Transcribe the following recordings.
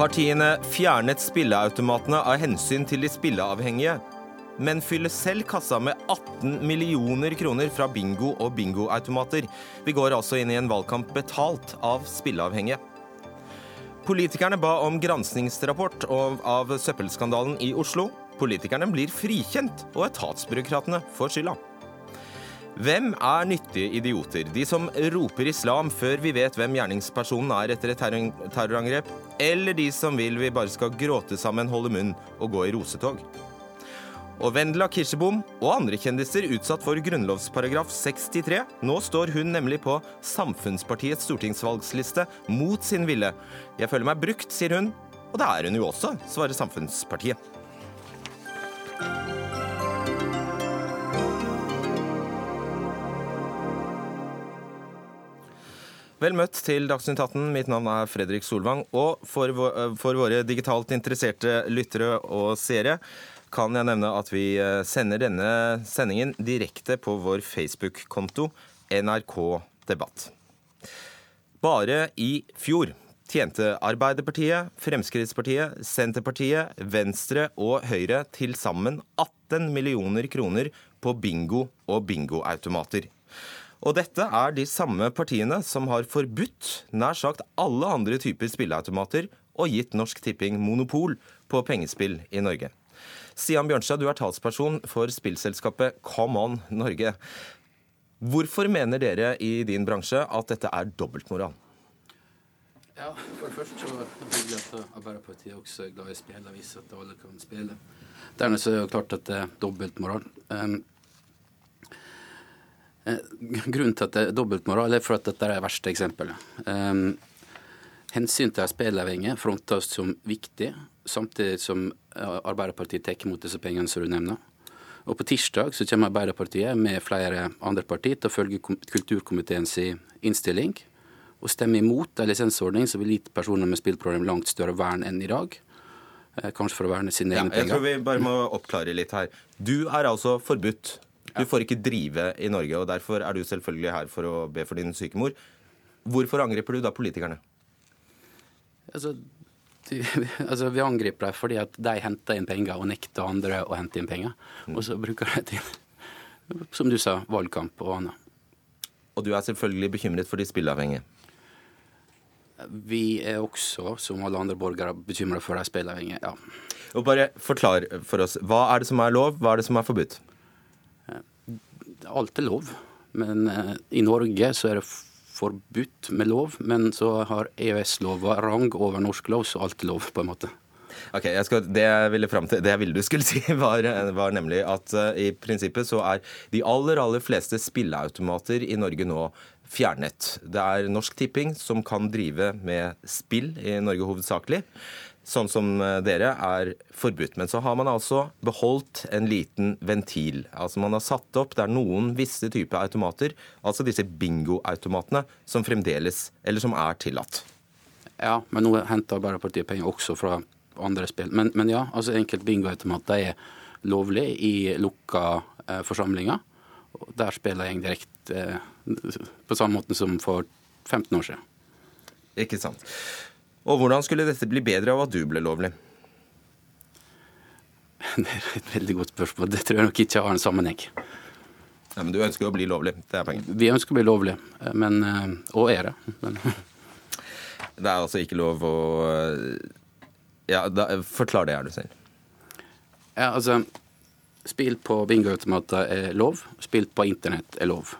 Partiene fjernet spilleautomatene av hensyn til de spilleavhengige, men fyller selv kassa med 18 millioner kroner fra bingo og bingoautomater. Vi går altså inn i en valgkamp betalt av spilleavhengige. Politikerne ba om granskingsrapport av søppelskandalen i Oslo. Politikerne blir frikjent, og etatsbyråkratene får skylda. Hvem er nyttige idioter? De som roper islam før vi vet hvem gjerningspersonen er etter et terrorangrep? Eller de som vil vi bare skal gråte sammen, holde munn og gå i rosetog? Og Vendela Kirsebom og andre kjendiser utsatt for grunnlovsparagraf 63. Nå står hun nemlig på Samfunnspartiets stortingsvalgsliste mot sin ville. Jeg føler meg brukt, sier hun. Og det er hun jo også, svarer Samfunnspartiet. Vel møtt til Dagsnytt 18. Mitt navn er Fredrik Solvang. Og for, eh, for, våre digitalt interesserte lyttere og seere kan jeg nevne at vi eh, sender denne sendingen direkte på vår Facebook-konto NRK Debatt. Bare i fjor tjente Arbeiderpartiet, Fremskrittspartiet, Senterpartiet, Venstre og Høyre til sammen 18 millioner kroner på bingo og bingoautomater. Og dette er de samme partiene som har forbudt nær sagt alle andre typer spilleautomater og gitt Norsk Tipping monopol på pengespill i Norge. Stian Bjørnstad, du er talsperson for spillselskapet Come On Norge. Hvorfor mener dere i din bransje at dette er dobbeltmoral? Ja, For det første så hyggelig at Arbeiderpartiet også er glad i spill og viser at alle kan spille. Dernest er det jo klart at det er dobbeltmoral. Um, grunnen til at det er dobbeltmoral, er for at dette er det verste eksempelet. Um, hensyn til spilleavhengige frontes som viktig, samtidig som eh, Arbeiderpartiet tar imot disse pengene som du nevner. Og På tirsdag så kommer Arbeiderpartiet med flere andre partier til å følge kulturkomiteens innstilling og stemme imot en lisensordning som vil gi personer med spillproblem langt større vern enn i dag. Kanskje for å verne sine egne penger. Jeg tror vi bare må oppklare litt her. Du er altså forbudt du får ikke drive i Norge, og derfor er du selvfølgelig her for å be for din syke mor. Hvorfor angriper du da politikerne? Altså, de, altså Vi angriper dem fordi at de henter inn penger og nekter andre å hente inn penger. Mm. Og så bruker de til, som du sa, valgkamp og annet. Og du er selvfølgelig bekymret for de spilleavhengige? Vi er også, som alle andre borgere, bekymra for de spilleavhengige, ja. Og bare Forklar for oss. Hva er det som er lov, hva er det som er forbudt? Alt er lov. Men eh, i Norge så er det forbudt med lov, men så har EØS-lova rang over norsk lov, så alt er lov, på en måte. Ok, skal, Det jeg ville fram til, det jeg ville du skulle si, var, var nemlig at uh, i prinsippet så er de aller, aller fleste spilleautomater i Norge nå fjernet. Det er Norsk Tipping som kan drive med spill i Norge hovedsakelig sånn som eh, dere, er forbudt. Men så har man altså beholdt en liten ventil. Altså Man har satt opp det er noen visse typer automater, altså disse bingoautomatene, som fremdeles, eller som er tillatt. Ja, men nå henter Arbeiderpartiet penger også fra andre spill. Men, men ja, altså enkelt bingoautomater er lovlig i lukka eh, forsamlinger. Der spiller jeg direkte eh, på samme måte som for 15 år siden. Ikke sant. Og hvordan skulle dette bli bedre av at du ble lovlig? Det er et veldig godt spørsmål. Det tror jeg nok ikke har en sammenheng. Nei, men du ønsker å bli lovlig? Det er poenget? Vi ønsker å bli lovlig, men, eh, og er det. Men. Det er altså ikke lov å Ja, da, forklar det, er du selv. Ja, altså Spill på bingoautomater er lov. Spill på internett er lov.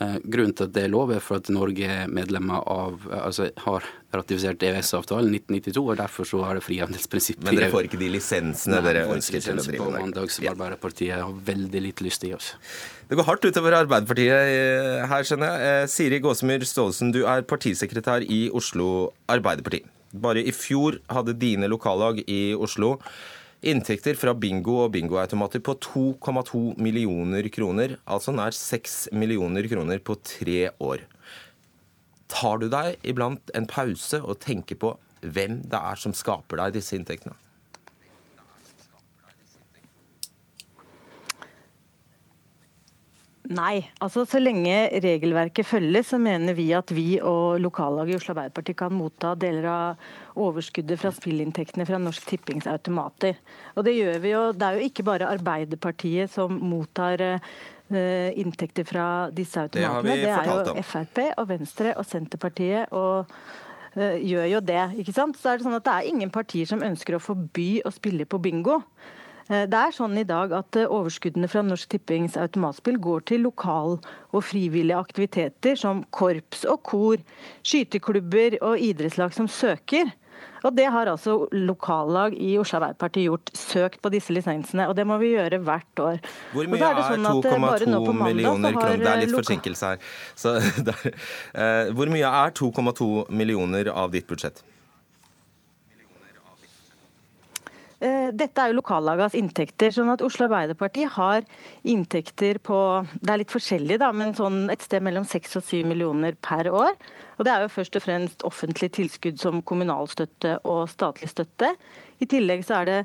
Eh, grunnen til at det er lov, er for at Norge er medlemmer av, altså har ratifisert EØS-avtalen 1992, og derfor så har det frihandelsprinsippet Men dere får ikke de lisensene Nei, dere ønsker til å drive med? mandag som Arbeiderpartiet har veldig lite lyst til å oss. Det går hardt utover Arbeiderpartiet eh, her, skjønner jeg. Eh, Siri Gåsemyr Staalesen, du er partisekretær i Oslo Arbeiderparti. Bare i fjor hadde dine lokallag i Oslo Inntekter fra bingo og bingoautomater på 2,2 millioner kroner, altså nær 6 millioner kroner på tre år. Tar du deg iblant en pause og tenker på hvem det er som skaper deg disse inntektene? Nei. altså Så lenge regelverket følges, så mener vi at vi og lokallaget i Oslo Arbeiderparti kan motta deler av overskuddet fra spillinntektene fra Norsk Tippings automater. Og Det gjør vi jo. Det er jo ikke bare Arbeiderpartiet som mottar uh, inntekter fra disse automatene. Det, det er jo Frp og Venstre og Senterpartiet. og uh, gjør jo det. ikke sant? Så er Det sånn at det er ingen partier som ønsker å forby å spille på bingo. Eh, det er sånn i dag at eh, Overskuddene fra Norsk Tippings automatspill går til lokal- og frivillige aktiviteter som korps og kor, skyteklubber og idrettslag som søker. Og Det har altså lokallag i Oslo Arbeiderparti gjort, søkt på disse lisensene. Og det må vi gjøre hvert år. Hvor mye er, er 2,2 sånn millioner kroner? Det er litt forsinkelse her. Så, der, uh, hvor mye er 2,2 millioner av ditt budsjett? Eh, dette er jo lokallagas inntekter. sånn at Oslo Arbeiderparti har inntekter på Det er litt forskjellig, da, men sånn et sted mellom 6 og 7 millioner per år. Og Det er jo først og fremst offentlig tilskudd som kommunalstøtte og statlig støtte. I tillegg så er det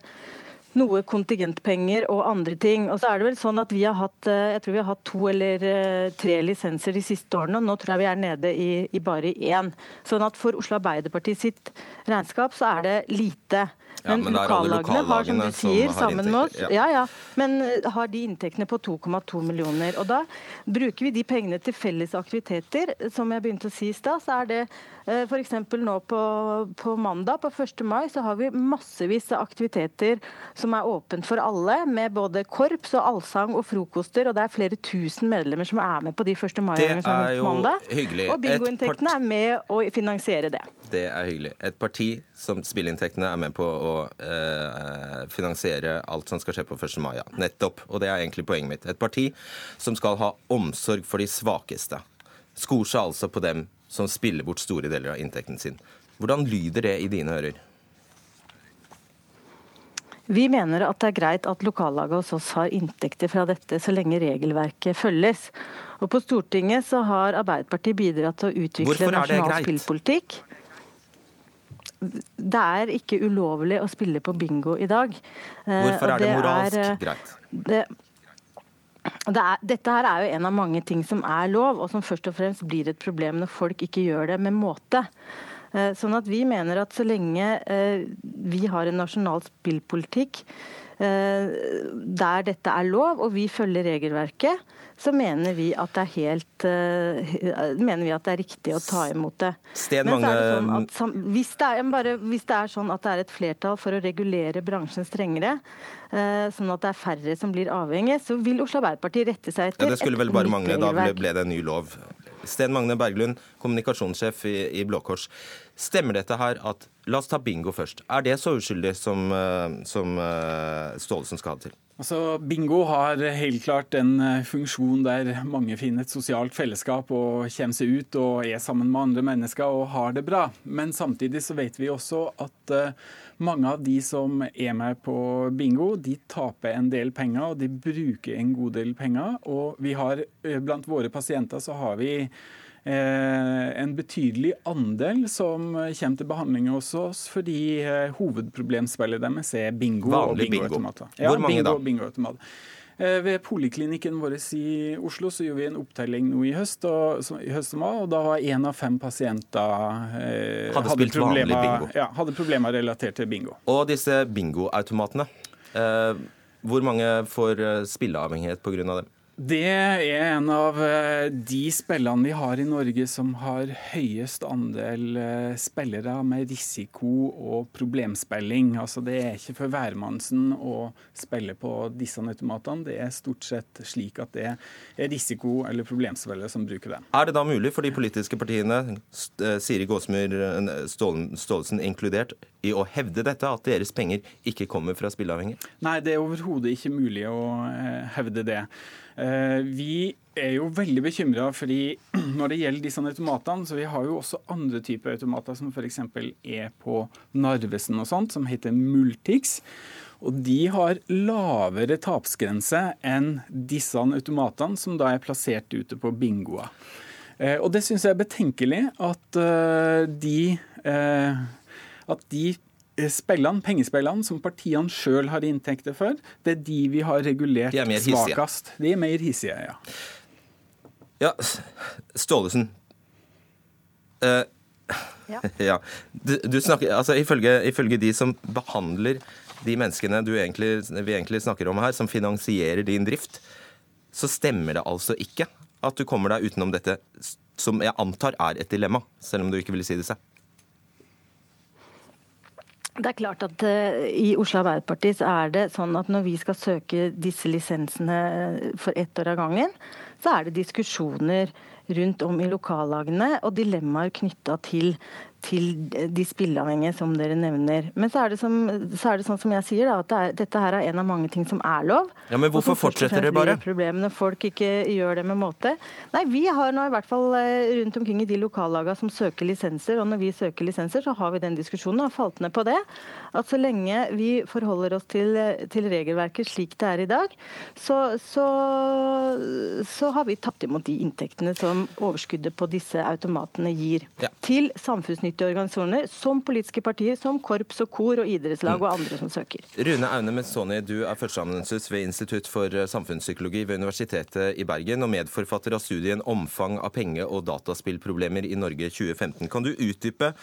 noe kontingentpenger og andre ting. Og så er det vel sånn at vi har hatt eh, jeg tror vi har hatt to eller eh, tre lisenser de siste årene, og nå tror jeg vi er nede i, i bare én. Sånn at for Oslo Arbeiderparti sitt regnskap så er det lite. Men, ja, men lokallagene har, som du sier, som sammen med oss, ja. ja. ja, men eh, har de inntektene på 2,2 millioner. Og da bruker vi de pengene til felles aktiviteter. Som jeg begynte å si i stad, så er det f.eks. nå på, på, mandag, på 1. mai, så har vi massevis av aktiviteter som er åpent for alle, med både korps og allsang og frokoster. Og det er flere tusen medlemmer som er med på de 1. mai-gangene på mandag. Hyggelig. Og bingoinntektene er med å finansiere det. Det er hyggelig. Et parti som spilleinntektene er med på å eh, finansiere alt som skal skje på 1. mai. Ja. Nettopp. Og det er egentlig poenget mitt. Et parti som skal ha omsorg for de svakeste. Skor seg altså på dem som spiller bort store deler av inntekten sin. Hvordan lyder det i dine ører? Vi mener at det er greit at lokallaget hos oss har inntekter fra dette, så lenge regelverket følges. Og På Stortinget så har Arbeiderpartiet bidratt til å utvikle nasjonal spillpolitikk det er ikke ulovlig å spille på bingo i dag. Eh, Hvorfor er det, det moralsk er, eh, greit? Det, det er, dette her er jo en av mange ting som er lov, og som først og fremst blir et problem når folk ikke gjør det med måte. Eh, sånn at Vi mener at så lenge vi har en nasjonal spillpolitikk der dette er lov, og vi følger regelverket, så mener vi at det er helt mener vi at det er riktig å ta imot det. Sten Men så sånn at, hvis, det er, bare, hvis, det er, sånn at det er et flertall for å regulere bransjen strengere, sånn at det er færre som blir avhengige, så vil Oslo Arbeiderparti rette seg etter ja, Det skulle vel bare mangle, da ble det en ny lov. Sten Magne Berglund, kommunikasjonssjef i, i Blå Kors. Stemmer dette her at La oss ta bingo først. Er det så uskyldig som, eh, som Staalesen skal ha det til? Altså, Bingo har helt klart en eh, funksjon der mange finner et sosialt fellesskap og kommer seg ut og er sammen med andre mennesker og har det bra. Men samtidig så vet vi også at mange av de som er med på bingo, de taper en del penger og de bruker en god del penger. Og vi har, eh, blant våre pasienter så har vi Eh, en betydelig andel som kommer til behandling hos oss fordi eh, hovedproblemspillet deres er bingo Vanlig og bingoautomater. Bingo. Hvor mange bingo, da? Eh, ved poliklinikken vår i Oslo så gjorde vi en opptelling nå i høst og, i høst og, og da var én av fem pasienter eh, hadde, hadde, problemer, ja, hadde, problemer, relatert til bingo. Og disse bingoautomatene, eh, hvor mange får spilleavhengighet pga. dem? Det er en av eh, de spillene vi har i Norge som har høyest andel eh, spillere med risiko og problemspilling. Altså Det er ikke for hvermannsen å spille på disse automatene. Det er stort sett slik at det er risiko- eller problemspillere som bruker dem. Er det da mulig for de politiske partiene, eh, Siri Gåsmyr Staalesen inkludert, i å hevde dette, at deres penger ikke kommer fra spilleavhengige? Nei, det er overhodet ikke mulig å hevde det. Eh, vi er jo veldig bekymra fordi når det gjelder disse automatene, så vi har jo også andre typer automater som f.eks. er på Narvesen og sånt, som heter Multix. Og de har lavere tapsgrense enn disse automatene som da er plassert ute på bingoer. Eh, og det syns jeg er betenkelig at eh, de, at de spillene, pengespillene som partiene sjøl har inntekter for, det er de vi har regulert de svakest. De er mer hissige, ja. Ja, Staalesen. Uh, ja. ja. Du, du, snakker, altså ifølge, ifølge, de som behandler de menneskene egentlig, vi egentlig snakker om her, som finansierer din drift, så stemmer det altså ikke at du kommer deg utenom dette, som jeg antar er et dilemma, selv om du ikke vil si det selv. Det er klart at uh, I Oslo Arbeiderparti er det sånn at når vi skal søke disse lisensene for ett år av gangen, så er det diskusjoner rundt om i lokallagene og dilemmaer knytta til til de spilleavhengige som dere nevner. Men så er det, som, så er det sånn som jeg sier, da, at det er, dette her er en av mange ting som er lov. Ja, Men hvorfor fortsetter dere bare? Problemene folk ikke gjør det med måte. Nei, Vi har nå i hvert fall eh, rundt omkring i de lokallagene som søker lisenser, og når vi søker lisenser, så har vi den diskusjonen og har falt ned på det. At så lenge vi forholder oss til, til regelverket slik det er i dag, så, så, så, har vi tatt imot de inntektene som overskuddet på disse automatene gir. Ja. Til samfunnsnyttige samfunnsnyttige organisasjoner, som politiske partier, som korps og kor og idrettslag og andre som søker. Rune Aune-Messoni, du er førsteamanuensis ved Institutt for samfunnspsykologi ved Universitetet i Bergen og medforfatter av studien 'Omfang av penge- og dataspillproblemer i Norge 2015'. Kan du utdype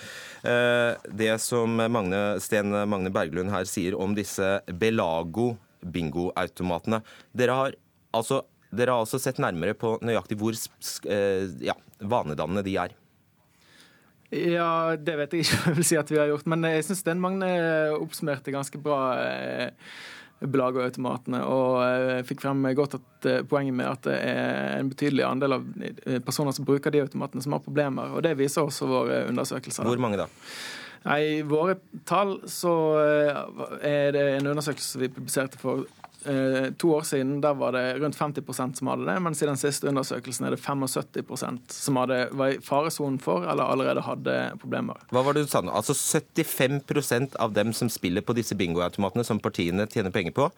eh, det som Magne, Sten Magne Berglund her sier om disse Belago bingoautomatene? Dere har altså dere har altså sett nærmere på nøyaktig hvor eh, ja, vanedannende de er. Ja, det vet jeg ikke hva jeg vil si at vi har gjort. Men jeg syns den Magne oppsummerte ganske bra eh, og automatene, og eh, fikk frem godt at eh, poenget med at det er en betydelig andel av eh, personer som bruker de automatene, som har problemer. Og det viser også våre undersøkelser. Hvor mange da? Nei, I våre tall så er det en undersøkelse vi publiserte for Eh, to år siden der var det rundt 50% som hadde det, mens i den siste undersøkelsen er det 75% som hadde, var i faresonen for eller allerede hadde problemer. Hva var det du sa nå? Altså 75% av dem som spiller på disse bingoautomatene som partiene tjener penger på,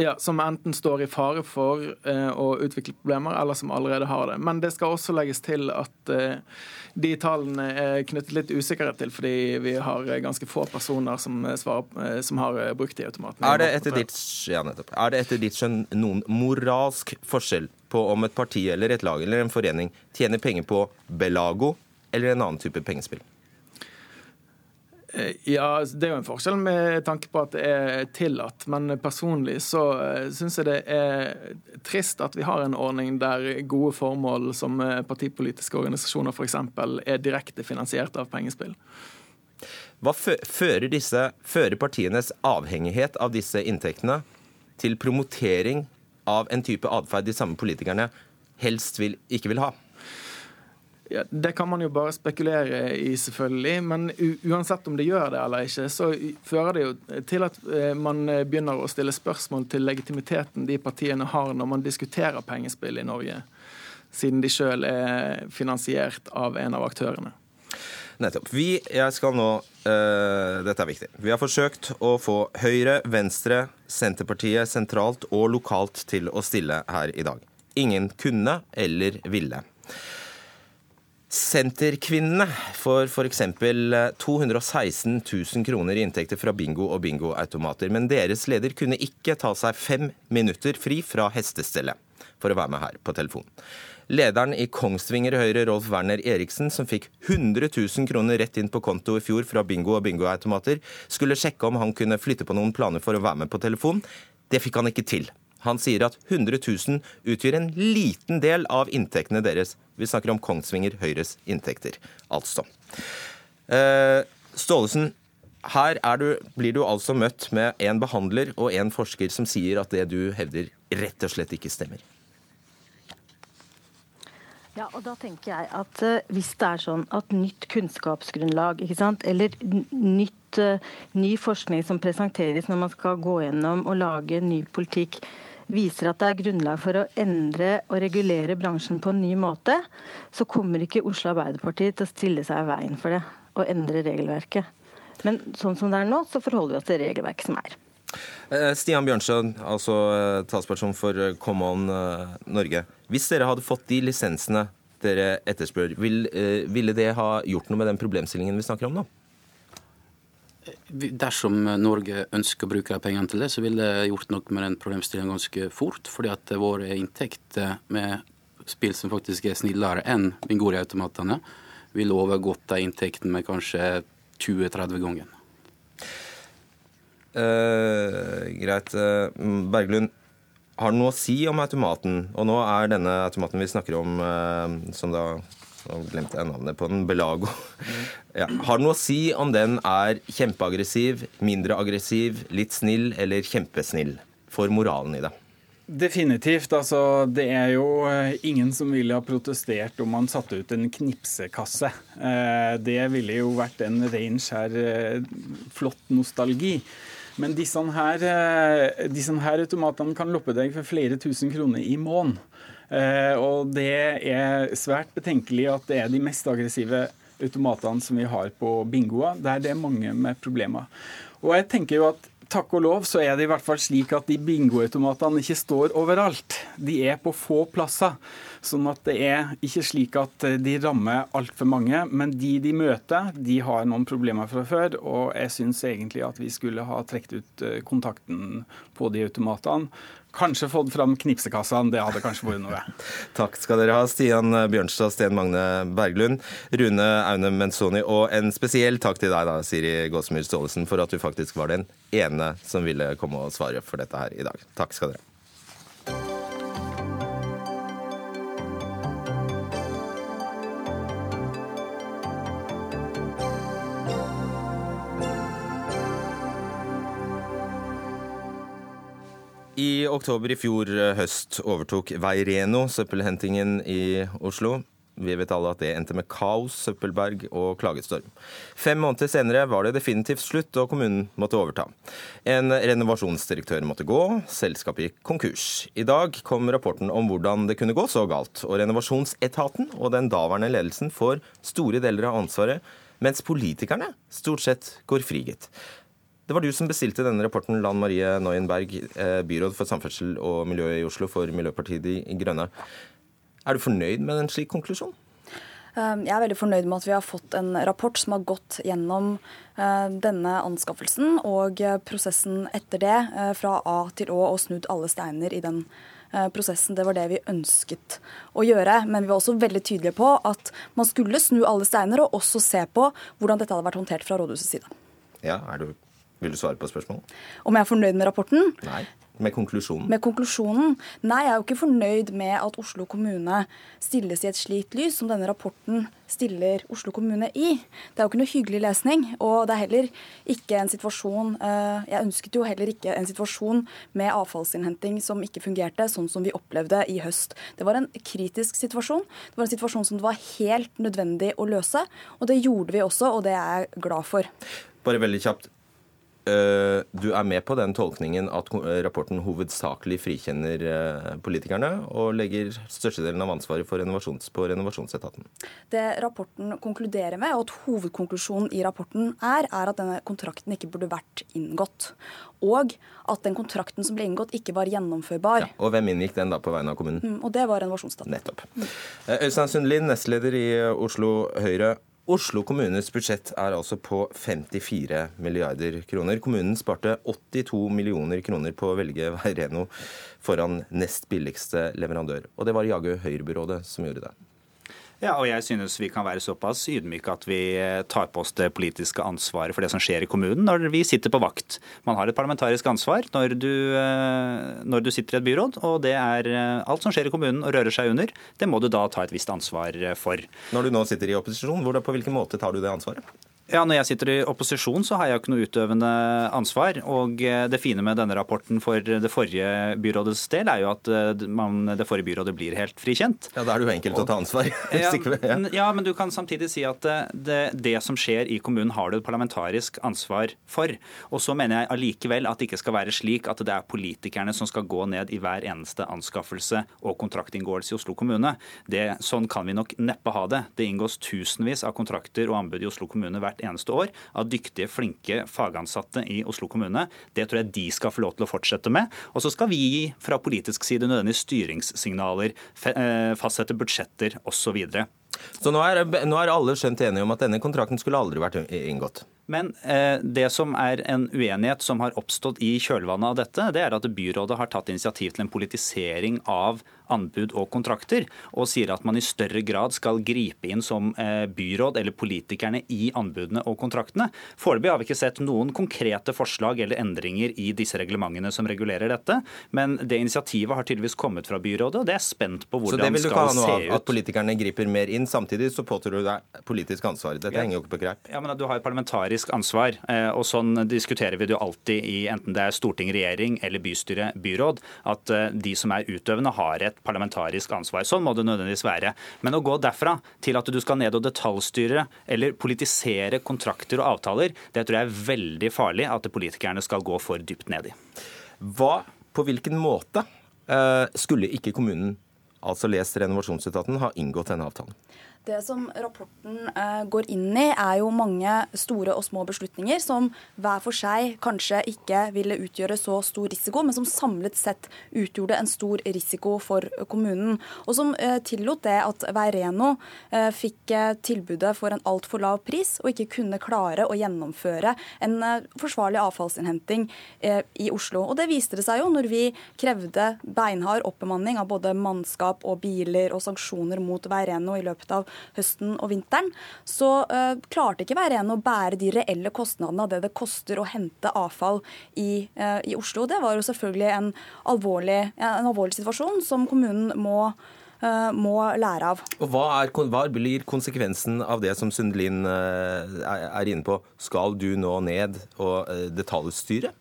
ja, Som enten står i fare for eh, å utvikle problemer, eller som allerede har det. Men det skal også legges til at eh, de tallene er knyttet litt usikkerhet til, fordi vi har ganske få personer som, eh, svarer, eh, som har eh, brukt de automatene. Er det etter ditt, ja, er det etter ditt skjønn noen moralsk forskjell på om et parti eller et lag eller en forening tjener penger på Belago eller en annen type pengespill? Eh, ja, Det er jo en forskjell med tanke på at det er tillatt. Men personlig så eh, syns jeg det er trist at vi har en ordning der gode formål som eh, partipolitiske organisasjoner f.eks. er direkte finansiert av pengespill. Hva fører, disse, fører partienes avhengighet av disse inntektene til promotering av en type atferd de samme politikerne helst vil, ikke vil ha? Ja, Det kan man jo bare spekulere i, selvfølgelig. Men uansett om det gjør det eller ikke, så fører det jo til at eh, man eh, begynner å stille spørsmål til legitimiteten de partiene har når man diskuterer pengespill i Norge, siden de sjøl er finansiert av en av aktørene. Nettopp. Vi, jeg skal nå, uh, Dette er viktig. Vi har forsøkt å få Høyre, Venstre, Senterpartiet sentralt og lokalt til å stille her i dag. Ingen kunne eller ville. Senterkvinnene får f.eks. 216 000 kroner i inntekter fra bingo og bingoautomater. Men deres leder kunne ikke ta seg fem minutter fri fra hestestellet for å være med her på telefon. Lederen i Kongsvinger Høyre, Rolf Werner Eriksen, som fikk 100 000 kroner rett inn på konto i fjor fra bingo og bingoautomater, skulle sjekke om han kunne flytte på noen planer for å være med på telefon. Det fikk han ikke til. Han sier at 100 000 utgjør en liten del av inntektene deres. Vi snakker om Kongsvinger Høyres inntekter, altså. Eh, Staalesen, her du, blir du altså møtt med en behandler og en forsker som sier at det du hevder, rett og slett ikke stemmer. Ja, og da tenker jeg at uh, Hvis det er sånn at nytt kunnskapsgrunnlag eller nytt, uh, ny forskning som presenteres når man skal gå gjennom og lage ny politikk, viser at det er grunnlag for å endre og regulere bransjen på en ny måte, så kommer ikke Oslo Arbeiderparti til å stille seg i veien for det og endre regelverket. Men sånn som det er nå, så forholder vi oss til regelverket som er. Eh, Stian Bjørnsen, altså eh, talsperson for eh, Come On Norge. Hvis dere hadde fått de lisensene dere etterspør, ville det ha gjort noe med den problemstillingen vi snakker om nå? Dersom Norge ønsker å bruke pengene til det, så ville det gjort noe med den problemstillingen ganske fort. fordi at våre inntekter med spill som faktisk er snillere enn bingoriautomatene, ville overgått de inntektene med kanskje 20-30 ganger. Uh, greit. Uh, Berglund, har det noe å si om automaten? Og nå er denne automaten vi snakker om, uh, som da Nå glemte jeg navnet på den. Belago. Ja. Har det noe å si om den er kjempeaggressiv, mindre aggressiv, litt snill eller kjempesnill? For moralen i det. Definitivt. altså Det er jo ingen som ville ha protestert om man satte ut en knipsekasse. Det ville jo vært en range skjær flott nostalgi. Men disse her, eh, disse her automatene kan loppe deg for flere tusen kroner i måneden. Eh, og det er svært betenkelig at det er de mest aggressive automatene som vi har på bingoer, der det er mange med problemer. Og jeg tenker jo at takk og lov så er det i hvert fall slik at de bingoautomatene ikke står overalt. De er på få plasser. Sånn at det er ikke slik at eh, de rammer altfor mange. Men de de møter, de har noen problemer fra før. Og jeg syns egentlig at vi skulle ha trukket ut eh, kontakten på de automatene. Kanskje fått fram knipsekassene. Det hadde kanskje vært noe. Takk skal dere ha, Stian Bjørnstad, Sten Magne Berglund, Rune Aune Menzoni, og en spesiell takk til deg, da, Siri Gåsemyr Staalesen, for at du faktisk var den ene som ville komme og svare for dette her i dag. Takk skal dere ha. I oktober i fjor eh, høst overtok Veireno søppelhentingen i Oslo. Vi vet alle at det endte med kaos, søppelberg og klagestorm. Fem måneder senere var det definitivt slutt, og kommunen måtte overta. En renovasjonsdirektør måtte gå, selskapet gikk konkurs. I dag kom rapporten om hvordan det kunne gå så galt, og renovasjonsetaten og den daværende ledelsen får store deler av ansvaret, mens politikerne stort sett går frigitt. Det var du som bestilte denne rapporten, Lan Marie Neuenberg, eh, byråd for samferdsel og miljø i Oslo for Miljøpartiet De Grønne. Er du fornøyd med en slik konklusjon? Um, jeg er veldig fornøyd med at vi har fått en rapport som har gått gjennom uh, denne anskaffelsen og uh, prosessen etter det, fra A til Å, og snudd alle steiner i den prosessen. Det var det vi ønsket å gjøre. Men vi var også veldig tydelige på at man skulle snu alle steiner, og også se på hvordan dette hadde vært håndtert fra rådhusets side. Ja, er du vil du svare på spørsmålet? Om jeg er fornøyd med rapporten? Nei. Med konklusjonen? Med konklusjonen? Nei, jeg er jo ikke fornøyd med at Oslo kommune stilles i et slikt lys som denne rapporten stiller Oslo kommune i. Det er jo ikke noe hyggelig lesning. Og det er heller ikke en situasjon eh, Jeg ønsket jo heller ikke en situasjon med avfallsinnhenting som ikke fungerte, sånn som vi opplevde i høst. Det var en kritisk situasjon. Det var en situasjon som det var helt nødvendig å løse. Og det gjorde vi også, og det er jeg glad for. Bare veldig kjapt. Eh, du er med på den tolkningen at rapporten hovedsakelig frikjenner eh, politikerne og legger størstedelen av ansvaret renovasjons, på renovasjonsetaten? Det rapporten konkluderer med, og at hovedkonklusjonen i rapporten er, er at denne kontrakten ikke burde vært inngått. Og at den kontrakten som ble inngått, ikke var gjennomførbar. Ja, og hvem inngikk den da på vegne av kommunen? Mm, og det var renovasjonsetaten. Nettopp. Mm. Øystein Sundlin, nestleder i Oslo Høyre. Oslo kommunes budsjett er altså på 54 milliarder kroner. Kommunen sparte 82 millioner kroner på å velge Veireno foran nest billigste leverandør. Og det var jaggu Høyre-byrådet som gjorde det. Ja, og jeg synes vi kan være såpass ydmyke at vi eh, tar på oss det politiske ansvaret for det som skjer i kommunen når vi sitter på vakt. Man har et parlamentarisk ansvar når du, eh, når du sitter i et byråd, og det er eh, alt som skjer i kommunen og rører seg under, det må du da ta et visst ansvar for. Når du nå sitter i opposisjon, på hvilken måte tar du det ansvaret? Ja, Når jeg sitter i opposisjon, så har jeg jo ikke noe utøvende ansvar. Og eh, det fine med denne rapporten for det forrige byrådets del, er jo at eh, man, det forrige byrådet blir helt frikjent. Ja, Da er det jo enkelt og, å ta ansvar. ja, ja, men du kan samtidig si at eh, det, det, som skjer i kommunen, har du et parlamentarisk ansvar for. Og så mener jeg allikevel at det ikke skal være slik at det er politikerne som skal gå ned i hver eneste anskaffelse og kontraktinngåelse i Oslo kommune. Det, sånn kan vi nok neppe ha det. Det inngås tusenvis av kontrakter og anbud i Oslo kommune hvert eneste år av dyktige, flinke fagansatte i Oslo kommune. Det tror jeg de skal få lov til å fortsette med. Og så skal vi gi fra politisk side nødvendige styringssignaler, eh, fastsette budsjetter osv. Så, nå er, nå er alle skjønt enige om at denne kontrakten skulle aldri vært inngått? Men eh, det som er en uenighet som har oppstått i kjølvannet av dette, det er at byrådet har tatt initiativ til en politisering av anbud og kontrakter, og sier at man i større grad skal gripe inn som eh, byråd eller politikerne i anbudene og kontraktene. Foreløpig har vi ikke sett noen konkrete forslag eller endringer i disse reglementene som regulerer dette, men det initiativet har tydeligvis kommet fra byrådet, og det er spent på hvordan det skal se ut. Så det vil du ikke ha noe av. At politikerne griper mer inn. Samtidig så påtar du deg politisk ansvar. Dette Ja. henger jo ikke på greip. Ja, men Du har parlamentarisk ansvar, eh, og sånn diskuterer vi det jo alltid i enten det er storting, regjering eller bystyre, byråd, at eh, de som er utøvende har et parlamentarisk ansvar. Sånn må det nødvendigvis være. Men å gå derfra til at du skal ned og detaljstyre eller politisere kontrakter og avtaler, det tror jeg er veldig farlig at politikerne skal gå for dypt ned i. Hva, på hvilken måte eh, skulle ikke kommunen, altså lest renovasjonsetaten, ha inngått denne avtalen? Det som rapporten eh, går inn i, er jo mange store og små beslutninger som hver for seg kanskje ikke ville utgjøre så stor risiko, men som samlet sett utgjorde en stor risiko for kommunen. Og som eh, tillot det at Veireno eh, fikk eh, tilbudet for en altfor lav pris, og ikke kunne klare å gjennomføre en eh, forsvarlig avfallsinnhenting eh, i Oslo. Og det viste det seg jo når vi krevde beinhard oppbemanning av både mannskap og biler og sanksjoner mot Veireno i løpet av høsten og vinteren, så uh, klarte ikke Veireno å bære de reelle kostnadene av det det koster å hente avfall i, uh, i Oslo. Det var jo selvfølgelig en alvorlig, en alvorlig situasjon som kommunen må, eh, må lære av. Og hva, er, hva blir konsekvensen av det som Sundelin er, inne på? Skal du nå ned og detaljstyre?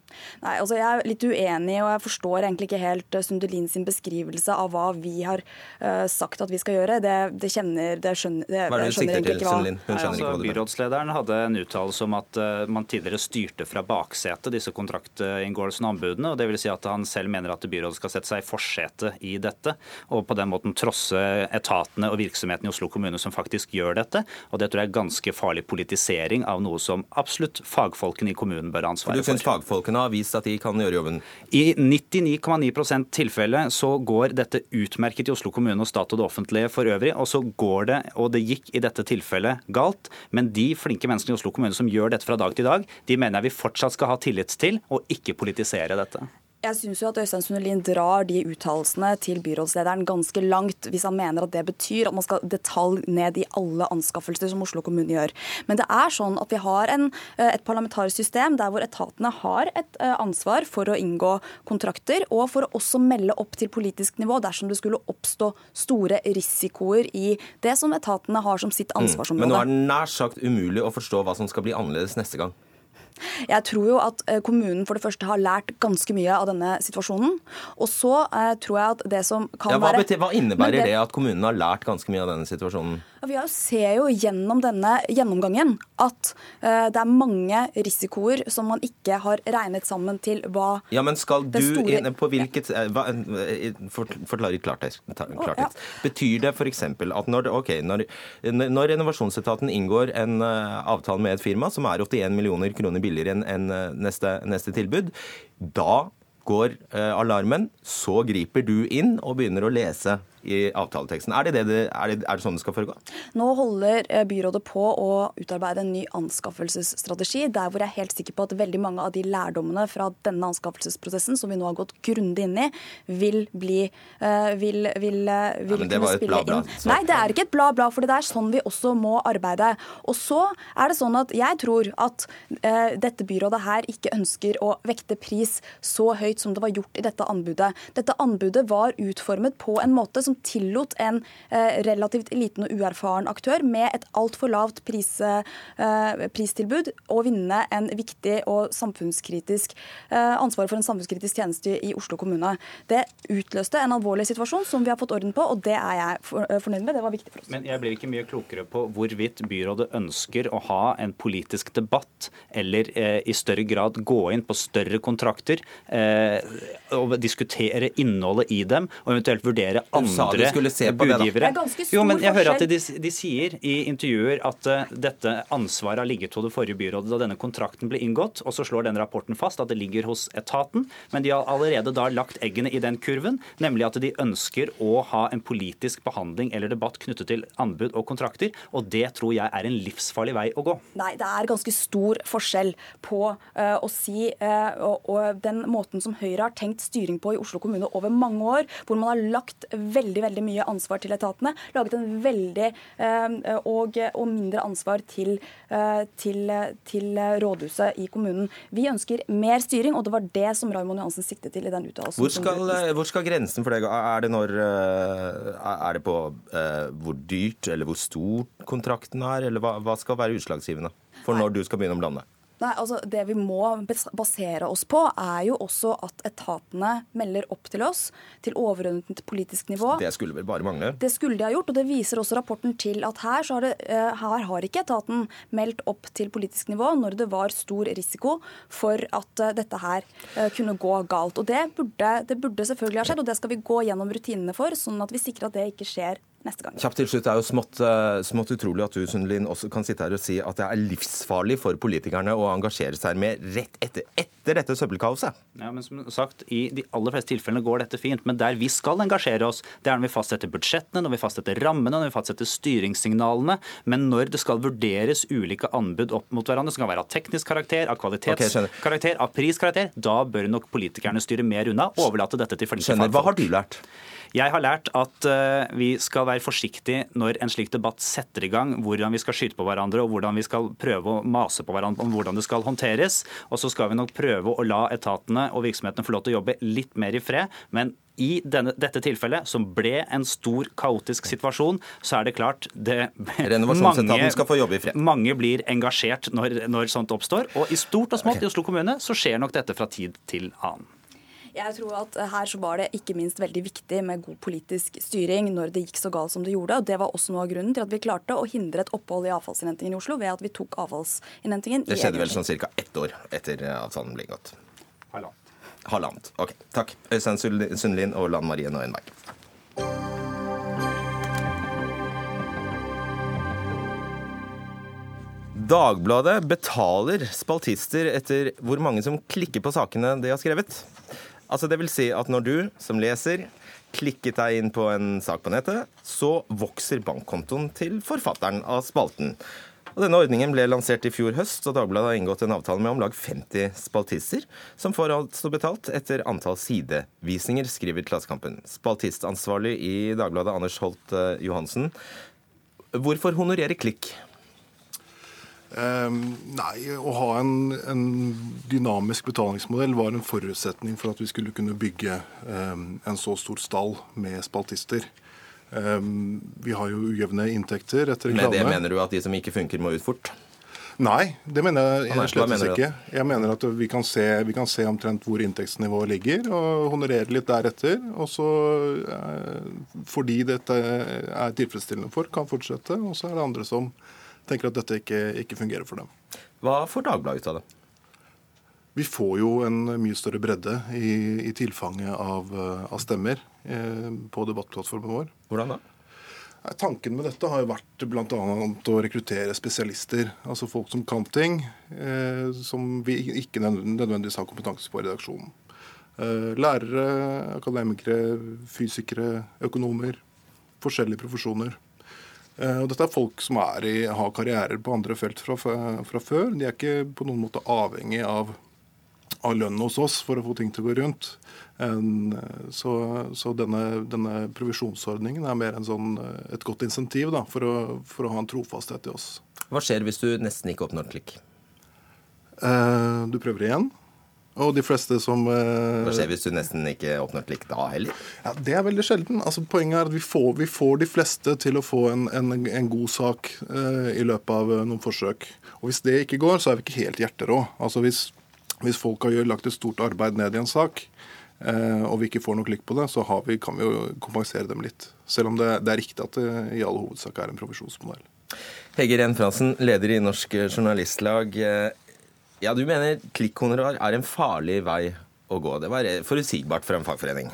Nei, altså Jeg er litt uenig, og jeg forstår egentlig ikke helt eh, Sundelin sin beskrivelse av hva vi har uh, sagt at vi skal gjøre. Det, det kjenner det skjønner, det, Hva er det du sikter til, Sundelin? Hun Nei, altså, ikke hva du byrådslederen hadde en uttalelse om at uh, man tidligere styrte fra baksetet disse kontraktinngåelsene og anbudene. og det vil si at Han selv mener at byrådet skal sette seg i forsetet i dette, og på den måten trosse etatene og virksomheten i Oslo kommune som faktisk gjør dette. og Det tror jeg er ganske farlig politisering av noe som absolutt fagfolkene i kommunen bør ha For du synes fagfolkene har vist at de kan gjøre jobben? I 99,9% tilfelle så går dette utmerket i Oslo kommune og stat og det offentlige for øvrig, og så går det, og det gikk i dette tilfellet galt. Men de flinke menneskene i Oslo kommune som gjør dette fra dag til dag, de mener jeg vi fortsatt skal ha tillit til, og ikke politisere dette. Jeg syns at Øystein Sundelin drar de uttalelsene til byrådslederen ganske langt, hvis han mener at det betyr at man skal detalj ned i alle anskaffelser som Oslo kommune gjør. Men det er sånn at vi har en, eh, et parlamentarisk system der hvor etatene har et eh, ansvar for å inngå kontrakter, og for å også melde opp til politisk nivå dersom det skulle oppstå store risikoer i det som etatene har som sitt Mm. Men nå er det nær sagt umulig å forstå hva som skal bli annerledes neste gang. Jeg tror jo at eh, kommunen for det første har lært ganske mye av denne situasjonen. Og så eh, tror jeg at det som kan Ja, hva, være betyr, hva innebærer innebærer det at kommunen har lært ganske mye av denne situasjonen? Vi ser jo gjennom denne gjennomgangen at eh, det er mange risikoer som man ikke har regnet sammen til hva Ja, men skal du store- inn på hvilket eh, hva, eh, Forklar i klartekst. Betyr det f.eks. at når, okay, når, når renovasjonsetaten inngår en avtale med et firma som er 81 millioner kroner billigere enn eh, neste, neste tilbud, da går alarmen, så griper du inn og begynner å lese i avtaleteksten. Er det, det, det, er det, er det sånn det skal foregå? Nå holder eh, byrådet på å utarbeide en ny anskaffelsesstrategi, der hvor jeg er helt sikker på at veldig mange av de lærdommene fra denne anskaffelsesprosessen, som vi nå har gått grundig inn i, vil bli eh, vil, vil, eh, vil det kunne spille bla, bla. inn. Nei, det er ikke et bla, bla, for det er sånn vi også må arbeide. Og så er det sånn at jeg tror at uh, dette byrådet her ikke ønsker å vekte pris så høyt som det var gjort i dette anbudet. Dette anbudet var utformet på en måte som tillot en eh, relativt liten og uerfaren aktør med et altfor lavt pris, eh, pristilbud å vinne en viktig og samfunnskritisk eh, ansvar for en samfunnskritisk tjeneste i Oslo kommune. Det utløste en alvorlig situasjon som vi har fått orden på, og det er jeg for, fornøyd med. Det var viktig for oss. Men jeg blir ikke mye klokere på hvorvidt byrådet ønsker å ha en politisk debatt, eller eh, i større grad gå inn på større kontrakter eh, og diskutere innholdet i dem, og eventuelt vurdere andre sa du skulle se på det, da. Det er ganske stor Jo, men jeg hører at de, de sier i intervjuer at uh, dette ansvaret har ligget hos det forrige byrådet da denne kontrakten ble inngått, og så slår den rapporten fast at det ligger hos etaten. Men de har allerede da lagt eggene i den kurven, nemlig at de ønsker å ha en politisk behandling eller debatt knyttet til anbud og kontrakter, og det tror jeg er en livsfarlig vei å gå. Nei, det er ganske stor forskjell på uh, å si uh, og, og den måten som Høyre har tenkt styring på i Oslo kommune over mange år, hvor man har lagt veldig veldig veldig mye ansvar til etatene, laget en veldig eh, og, og mindre ansvar til, eh, til, til rådhuset i kommunen. Vi ønsker mer styring, og det var det som Raymond Johansen siktet til i den uttalelsen. Hvor hvor skal grensen for det gå? Er det, når, eh, er det på hvor dyrt eller hvor stor kontrakten er, eller hva, hva skal være utslagsgivende for når du skal begynne å blande? Nei, altså Det vi må basere oss på, er jo også at etatene melder opp til oss, til overordnet politisk nivå. Det skulle vel bare mangle. Det skulle de ha gjort, og det viser også rapporten til at her, så har, det, eh, her har ikke etaten meldt opp til politisk nivå når det var stor risiko for at eh, dette her eh, kunne gå galt. Og det burde, det burde selvfølgelig ha skjedd, og det skal vi gå gjennom rutinene for, sånn at vi sikrer at det ikke skjer neste gang. Kjapt til slutt, Det er jo smått, eh, smått utrolig at du Sundlin, også kan sitte her og si at det er livsfarlig for politikerne å engasjere seg med rett etter, etter dette søppelkaoset. Ja, men som sagt, I de aller fleste tilfellene går dette fint, men der vi skal engasjere oss, det er når vi fastsetter budsjettene, når vi fastsetter rammene, når vi fastsetter styringssignalene. Men når det skal vurderes ulike anbud opp mot hverandre, som kan være av teknisk karakter, av kvalitetskarakter, okay, av priskarakter, da bør nok politikerne styre mer unna og overlate dette til flinke Skjønner. Hva har du lært? Jeg har lært at eh, vi skal være forsiktige når en slik debatt setter i gang, hvordan vi skal skyte på hverandre og hvordan vi skal prøve å mase på hverandre om hvordan det skal håndteres. Og så skal vi nok prøve å la etatene og virksomhetene få lov til å jobbe litt mer i fred. men i denne, dette tilfellet, som ble en stor kaotisk situasjon, så er det klart det, mange, skal få jobbe i fred. mange blir engasjert når, når sånt oppstår. Og i stort og smått i Oslo kommune så skjer nok dette fra tid til annen. Jeg tror at her så var det ikke minst veldig viktig med god politisk styring når det gikk så galt som det gjorde. og Det var også noe av grunnen til at vi klarte å hindre et opphold i avfallsinnhentingen i Oslo ved at vi tok avfallsinnhentingen i Det skjedde vel sånn ca. ett år etter avtalen ble inngått. Halvannet. Halvannet. Ok, takk. Øystein Sundlin og Lan Marie Nøyenberg. Dagbladet betaler spaltister etter hvor mange som klikker på sakene de har skrevet. Altså det vil si at når du som leser klikket deg inn på en sak på nettet, så vokser bankkontoen til forfatteren av spalten. Og denne ordningen ble lansert i fjor høst, og Dagbladet har inngått en avtale med om lag 50 spaltister, som får altså betalt etter antall sidevisninger, skriver Klassekampen. Spaltistansvarlig i Dagbladet, Anders Holt eh, Johansen. Hvorfor honorere klikk? Ehm, nei, å ha en, en dynamisk betalingsmodell var en forutsetning for at vi skulle kunne bygge ehm, en så stor stall med spaltister. Ehm, vi har jo ujevne inntekter etter Med det mener du at de som ikke funker, må ut fort? Nei, det mener jeg Hva slett ikke. Jeg mener at vi kan, se, vi kan se omtrent hvor inntektsnivået ligger, og honorere litt deretter. Og så, eh, fordi dette er tilfredsstillende for, kan fortsette. Og så er det andre som tenker at dette ikke, ikke fungerer for dem. Hva får Dagbladet ut av det? Vi får jo en mye større bredde i, i tilfanget av, eh, av stemmer eh, på debattplattformen vår. Hvordan da? Tanken med dette har jo vært bl.a. å rekruttere spesialister. Altså folk som kan ting eh, som vi ikke nødvendigvis har kompetanse på i redaksjonen. Eh, lærere, akademikere, fysikere, økonomer. Forskjellige profesjoner. Eh, og dette er folk som er i, har karrierer på andre felt fra, fra før. De er ikke på noen måte avhengig av, av lønn hos oss for å få ting til å gå rundt. En, eh, så så denne, denne provisjonsordningen er mer en sånn, eh, et godt insentiv da, for, å, for å ha en trofasthet i oss. Hva skjer hvis du nesten ikke oppnår klikk? Eh, du prøver igjen. Og de fleste som eh, Hva skjer hvis du nesten ikke oppnår klikk da heller? Ja, Det er veldig sjelden. Altså, poenget er at vi får, vi får de fleste til å få en, en, en god sak eh, i løpet av eh, noen forsøk. Og Hvis det ikke går, så er vi ikke helt hjerterå. Altså, hvis, hvis folk har lagt et stort arbeid ned i en sak, eh, og vi ikke får noe klikk på det, så har vi, kan vi jo kompensere dem litt. Selv om det, det er riktig at det i all hovedsak er en provisjonsmodell. Hege Ren Fransen, leder i Norsk Journalistlag. Eh, Ja, du mener klikkhonorar er en farlig vei å gå. Det var forutsigbart for en fagforening.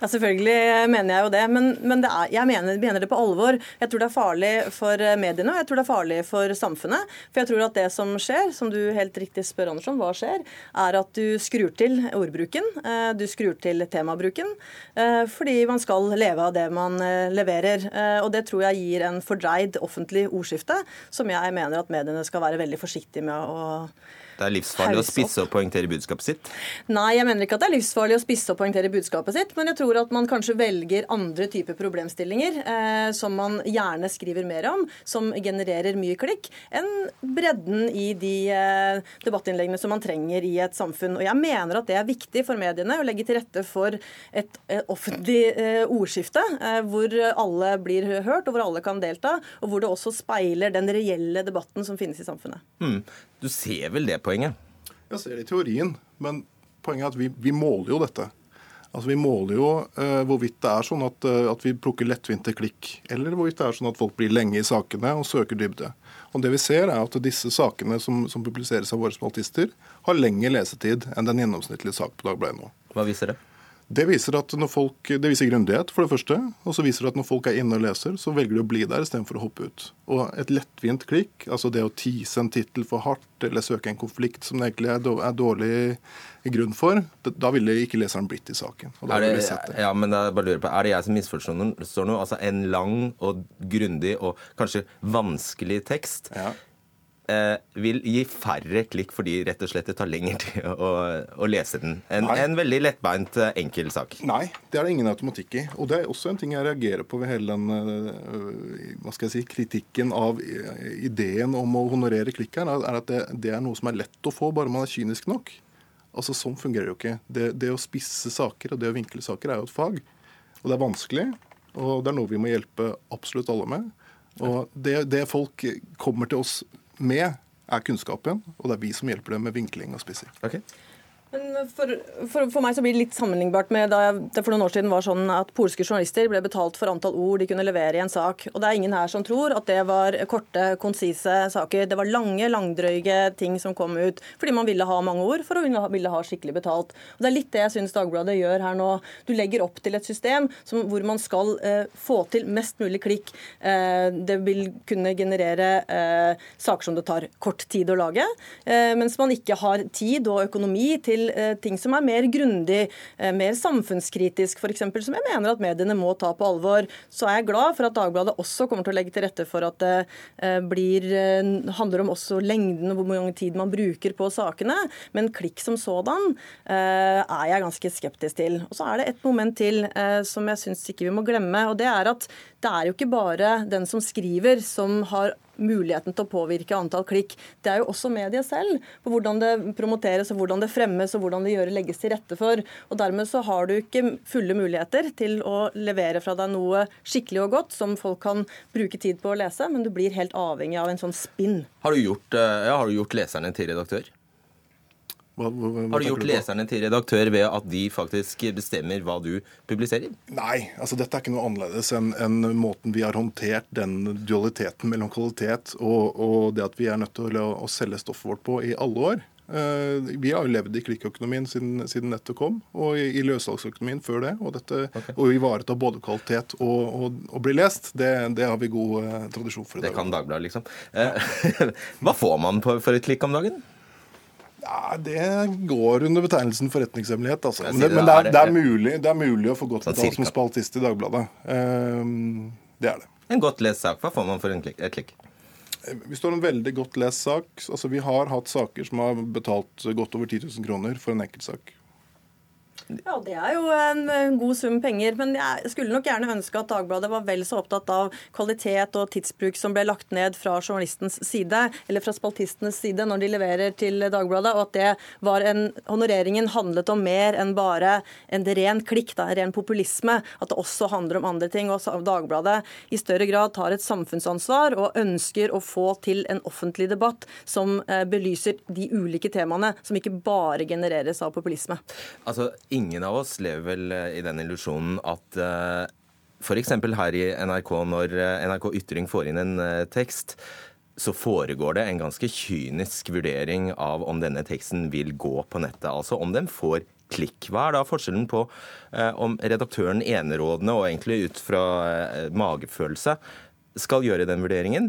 Ja, Selvfølgelig mener jeg jo det, men, men det er, jeg mener, mener, det på alvor. Jeg tror det er farlig for mediene og jeg tror det er farlig for samfunnet. For jeg tror at det som skjer, som du helt riktig spør Andersson, hva skjer, er at du skrur til ordbruken. Eh, du skrur til temabruken. Eh, fordi man skal leve av det man eh, leverer. Og det tror jeg gir en fordreid offentlig ordskifte, som jeg mener at mediene skal være veldig forsiktige med å det er livsfarlig å spisse og poengtere budskapet sitt? Nei, jeg mener ikke at det er livsfarlig å spisse og poengtere budskapet sitt, men jeg tror at man kanskje velger andre typer problemstillinger eh, som man gjerne skriver mer om, som genererer mye klikk, enn bredden i de eh, debattinnleggene som man trenger i et samfunn. Og jeg mener at det er viktig for mediene å legge til rette for et, et offentlig eh, ordskifte, eh, hvor alle blir hørt, og hvor alle kan delta, og hvor det også speiler den reelle debatten som finnes i samfunnet. Mm. Du ser vel det poenget? Jeg ser det i teorien, men poenget er at vi, vi måler jo dette. Altså Vi måler jo uh, hvorvidt det er sånn at, uh, at, vi plukker lettvinte klikk, eller hvorvidt det er sånn at folk blir lenge i sakene og søker dybde. Og det vi ser er at disse sakene som, som publiseres av våre spaltister, har lengre lesetid enn den gjennomsnittlige sak på Dagbladet nå. Hva viser det? Det viser, at når folk, det viser grundighet, for det første. Og så viser det at når folk er inne og leser, så velger de å bli der istedenfor å hoppe ut. Og et lettvint klikk, altså det å tease en tittel for hardt eller søke en konflikt som det egentlig er dårlig grunn for, da ville ikke leseren blitt i saken. er, det, det. Ja, men jeg bare lurer på, er det jeg som misforstår noe? Altså en lang og grundig og kanskje vanskelig tekst. Ja eh, vil gi færre klikk fordi rett og slett det tar lengre tid å, å lese den. En, en veldig lettbeint eh, enkel sak. Nei, det er det ingen automatikk i. Og det er også en ting jeg reagerer på ved hele den øh, hva skal jeg si, kritikken av ideen om å honorere klikk her, er at det, det, er noe som er lett å få bare man er kynisk nok. Altså Sånn fungerer det jo ikke. Det, det å spisse saker og det å vinkle saker er jo et fag. Og det er vanskelig, og det er noe vi må hjelpe absolutt alle med. Og det, det folk kommer til oss med, er kunnskapen, og det er vi som hjelper dem med vinkling og spissing. Okay. For, for, for, meg så blir det litt sammenlignbart med da det for noen år siden var sånn at polske journalister ble betalt for antall ord de kunne levere i en sak. Og det er ingen her som tror at det var korte, konsise saker. Det var lange, langdrøye ting som kom ut fordi man ville ha mange ord for å ville ha skikkelig betalt. Og Det er litt det jeg syns Dagbladet gjør her nå. Du legger opp til et system som, hvor man skal eh, få til mest mulig klikk. Eh, det vil kunne generere eh, saker som det tar kort tid å lage, eh, mens man ikke har tid og økonomi til Eh, ting som er mer grundig, eh, mer samfunnskritisk f.eks., som jeg mener at mediene må ta på alvor. Så er jeg glad for at Dagbladet også kommer til å legge til rette for at det eh, blir, handler om også lengden og hvor mange tid man bruker på sakene. Men klikk som sådan er jeg ganske skeptisk til. Og så er det et moment til som jeg syns ikke vi må glemme. og det er at det er jo ikke bare den som skriver som har muligheten til å påvirke antall klikk. Det er jo også mediet selv, på hvordan det promoteres, og hvordan det fremmes og hvordan det gjør, legges til rette for. Og Dermed så har du ikke fulle muligheter til å levere fra deg noe skikkelig og godt som folk kan bruke tid på å lese, men du blir helt avhengig av en sånn spinn. Har du gjort, eh, ja, har du gjort leserne til redaktør? Hva, hva, hva har du gjort leserne til redaktør ved at de faktisk bestemmer hva du publiserer? Nei, altså dette er ikke noe annerledes enn en måten vi har håndtert den dualiteten mellom kvalitet og, og det at vi er nødt til å, å selge stoffet vårt på i alle år. Uh, vi har jo levd i klikkøkonomien siden, siden nettet kom, og i, i løssalgsøkonomien før det. Og, dette, okay. å ivareta både kvalitet og, og, og, bli lest, det, det, har vi god uh, tradisjon for. i dag. Det kan Dagbladet, liksom. Uh, hva får man for et klikk om dagen? Ja, Det går under betegnelsen forretningshemmelighet. Altså. Men, det, men det, er, det, er mulig, det, er, mulig, å få godt betalt som spaltist i Dagbladet. Um, det er det. En godt lest sak, hva får man for klikk, et klikk? Vi står en veldig godt lest sak altså Vi har hatt saker som har betalt godt over 10 000 kroner for en enkeltsak. Ja, det er jo en god sum penger. Men jeg skulle nok gjerne ønske at Dagbladet var vel så opptatt av kvalitet og tidsbruk som ble lagt ned fra journalistens side, eller fra spaltistenes side når de leverer til Dagbladet, og at det var en Honoreringen handlet om mer enn bare en ren klikk, da, ren populisme. At det også handler om andre ting. Og Dagbladet i større grad tar et samfunnsansvar og ønsker å få til en offentlig debatt som eh, belyser de ulike temaene, som ikke bare genereres av populisme. Altså, ingen av oss lever vel eh, i den illusjonen at uh, eh, f.eks. her i NRK, når eh, NRK Ytring får inn en tekst, så foregår det en ganske kynisk vurdering av om denne teksten vil gå på nettet. Altså om den får klikk. Hva er da forskjellen på om redaktøren enerådende og egentlig ut fra magefølelse skal gjøre den vurderingen,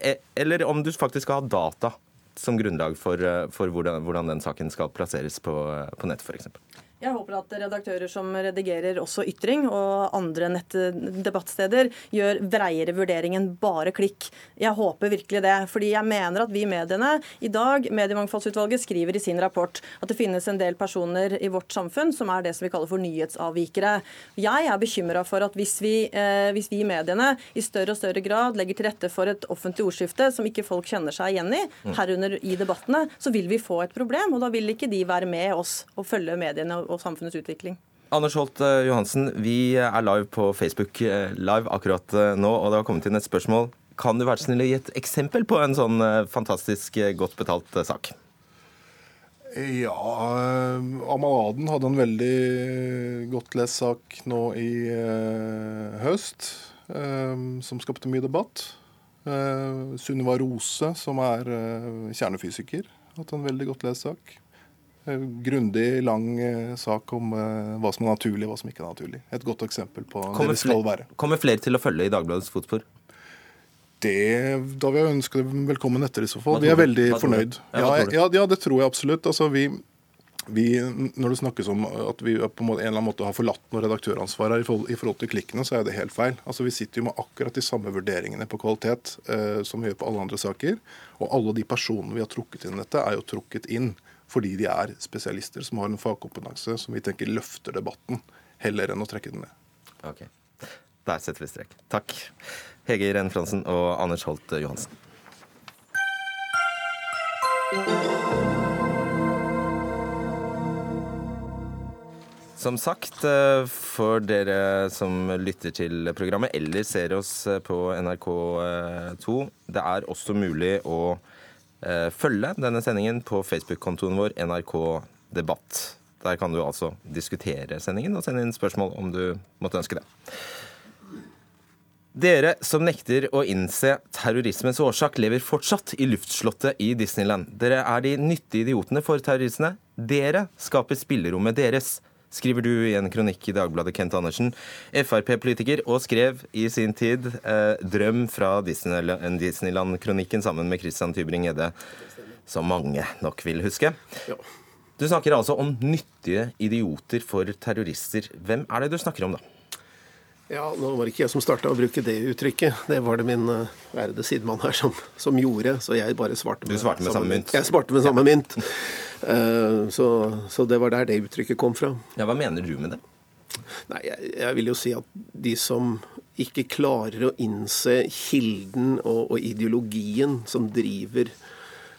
e eller om du faktisk skal ha data som grunnlag for, for hvordan, hvordan, den saken skal plasseres på, på nett, f.eks. Jeg håper at redaktører som redigerer også Ytring og andre nettdebattsteder, gjør breiere vurdering enn bare klikk. Jeg håper virkelig det. Fordi jeg mener at vi mediene i dag, Mediemangfoldsutvalget skriver i sin rapport at det finnes en del personer i vårt samfunn som er det som vi kaller for nyhetsavvikere. Jeg er bekymra for at hvis vi, eh, hvis vi, mediene i større og større grad legger til rette for et offentlig ordskifte som ikke folk kjenner seg igjen i, mm. herunder i debattene, så vil vi få et problem. Og da vil ikke de være med oss og følge mediene og samfunnets utvikling. Anders Holt eh, Johansen, vi er live på Facebook eh, live akkurat eh, nå, og det har kommet inn et spørsmål. Kan du være snill å gi et eksempel på en sånn fantastisk godt betalt sak? Ja, Amal Aden hadde en veldig godt lest sak nå i høst, som skapte mye debatt. Sunniva Rose, som er kjernefysiker, hadde en veldig godt lest sak. Eh, grundig, lang eh, sak om eh, hva som er naturlig og hva som ikke er naturlig. Et godt eksempel på kommer det det skal være. Kommer flere til å følge i Dagbladets fotspor? Det, da vil jeg ønske dem velkommen etter i så fall. Vi er veldig fornøyd. Ja, ja, ja, det tror jeg absolutt. Altså, vi, vi, når det snakkes om at vi på en eller annen måte har forlatt noe redaktøransvar i forhold, i forhold, til klikkene, så er det helt feil. Altså, Vi sitter jo med akkurat de samme vurderingene på kvalitet eh, som vi gjør på alle andre saker. Og alle de personene vi har trukket inn dette, er jo trukket inn fordi de er spesialister som har en fagkompetanse som vi tenker løfter debatten, heller enn å trekke den ned. Ok, Der setter vi strek. Takk, Hege Irene Fransen og Anders Holt Johansen. Som sagt, eh, for dere som lytter til programmet eller ser oss på NRK2, det er også mulig å Eh, følge denne sendingen på Facebook-kontoen vår NRK Debatt. Der kan du altså diskutere sendingen og sende inn spørsmål om du måtte ønske det. Dere som nekter å innse terrorismens årsak, lever fortsatt i luftslottet i Disneyland. Dere er de nyttige idiotene for terroristene. Dere skaper spillerommet deres skriver du i en kronikk i Dagbladet, Kent Andersen. Frp-politiker, og skrev i sin tid eh, 'Drøm' fra Disneyland-kronikken sammen med Christian Tybring-Gjedde, som mange nok vil huske. Du snakker altså om nyttige idioter for terrorister. Hvem er det du snakker om, da? Ja, Nå var det ikke jeg som starta å bruke det uttrykket. Det var det min uh, ærede sidemann her som, som, gjorde. Så jeg bare svarte med, du svarte med samme, samme mynt? Jeg svarte med samme mynt. Uh, så, så, det var der det uttrykket kom fra. Ja, Hva mener du med det? Nei, jeg, jeg vil jo si at de som ikke klarer å innse kilden og, og ideologien som driver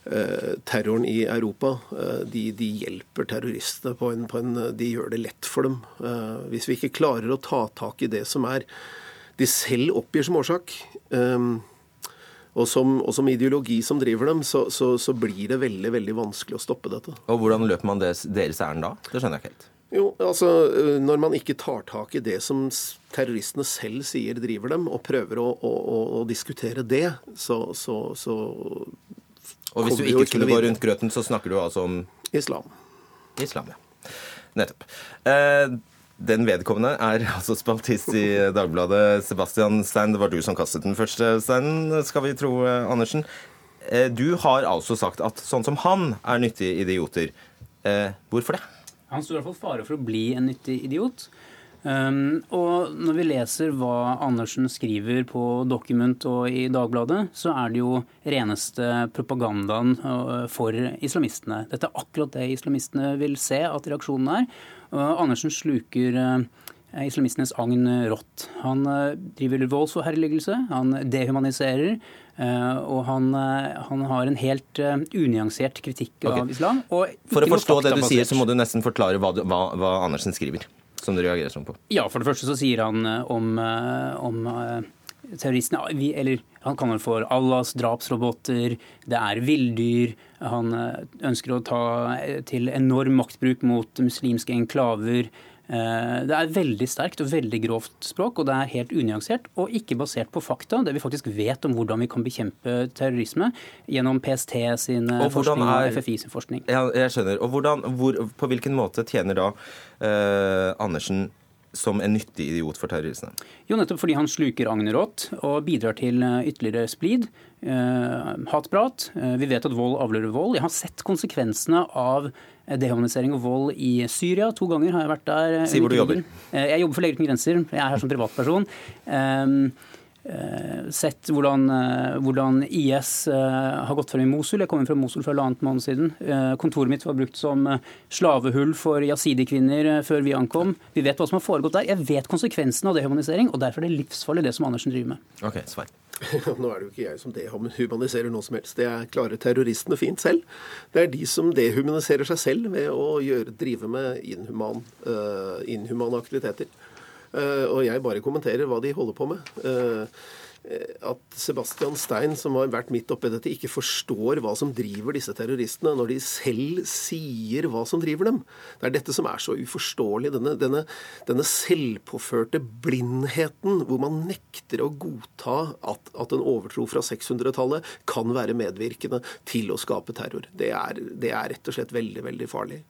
Eh, terroren i Europa. Eh, de, de hjelper terroristene på en, på en, De gjør det lett for dem. Eh, hvis vi ikke klarer å ta tak i det som er de selv oppgir som årsak, og som, og som ideologi som driver dem, så, så, så, blir det veldig veldig vanskelig å stoppe dette. Og Hvordan løper man deres, deres ærend da? Det skjønner jeg ikke helt. Jo, altså Når man ikke tar tak i det som terroristene selv sier driver dem, og prøver å, å, å diskutere det, så, så, så og hvis du ikke skulle gå rundt grøten, så snakker du altså om Islam. Islam, ja. Nettopp. Eh, den vedkommende er altså spaltist i Dagbladet. Sebastian Stein, det var du som kastet den første steinen, skal vi tro, eh, Andersen. Eh, du har altså sagt at sånn som han er nyttige idioter. Hvorfor det? Han står i hvert fall fare for å bli en nyttig idiot. Um, og når vi leser hva Andersen skriver på Dokument og i Dagbladet, så er det jo reneste propagandaen uh, for islamistene. Dette er akkurat det islamistene vil se at reaksjonen er. Og Andersen sluker uh, islamistenes agn rått. Han uh, driver voldsforherligelse, han dehumaniserer. Og han, han, har en helt unyansert kritikk okay. av islam. For å forstå det du sier, så må du nesten forklare hva, hva, hva Andersen skriver som du reagerer sånn på? Ja, for det første så sier han eh, om, eh, om eh, terroristene Eller han kaller det for Allahs drapsroboter, det er villdyr. Han ønsker å ta til enorm maktbruk mot muslimske enklaver. Eh, det er veldig sterkt og veldig grovt språk, og det er helt unyansert og ikke basert på fakta, det vi faktisk vet om hvordan vi kan bekjempe terrorisme gjennom PST sin Og forskning er- og FFI sin forskning. Ja, jeg skjønner. Og hvordan, hvor, på hvilken måte tjener da eh, Andersen som en nyttig idiot for terroristene? Jo, nettopp fordi han sluker agnet rått og bidrar til eh, ytterligere splid. Uh, hatprat. Uh, vi vet at vold avlører vold. Jeg har sett konsekvensene av eh, dehumanisering og vold i Syria. To ganger har jeg vært der. Si hvor du jobber. Eh, jeg jobber for Leger uten grenser. Jeg er her som privatperson. Um, sett hvordan, eh, hvordan IS eh, har gått frem i Mosul. Jeg kom inn fra Mosul for halvannet måned siden. Eh, kontoret mitt var brukt som eh, slavehull for yazidi-kvinner eh, før vi ankom. Vi vet hva som har foregått der. Jeg vet konsekvensen av dehumanisering, og derfor er det livsfarlig det som Andersen driver med. Ok, Svein. Nå er det jo ikke jeg som dehumaniserer noe som helst. Det er klarer terroristene fint selv. Det er de som dehumaniserer seg selv ved å gjøre, drive med inhuman, uh, inhumane aktiviteter. Eh, og jeg bare kommenterer hva de holder på med. Eh, at Sebastian Stein, som har vært midt oppi dette, ikke forstår hva som driver disse terroristene, når de selv sier hva som driver dem. Det er dette som er så uforståelig. Denne, denne, denne selvpåførte blindheten, hvor man nekter å godta at, at en overtro fra 600-tallet kan være medvirkende til å skape terror. Det er, det er rett og slett veldig, veldig farlig.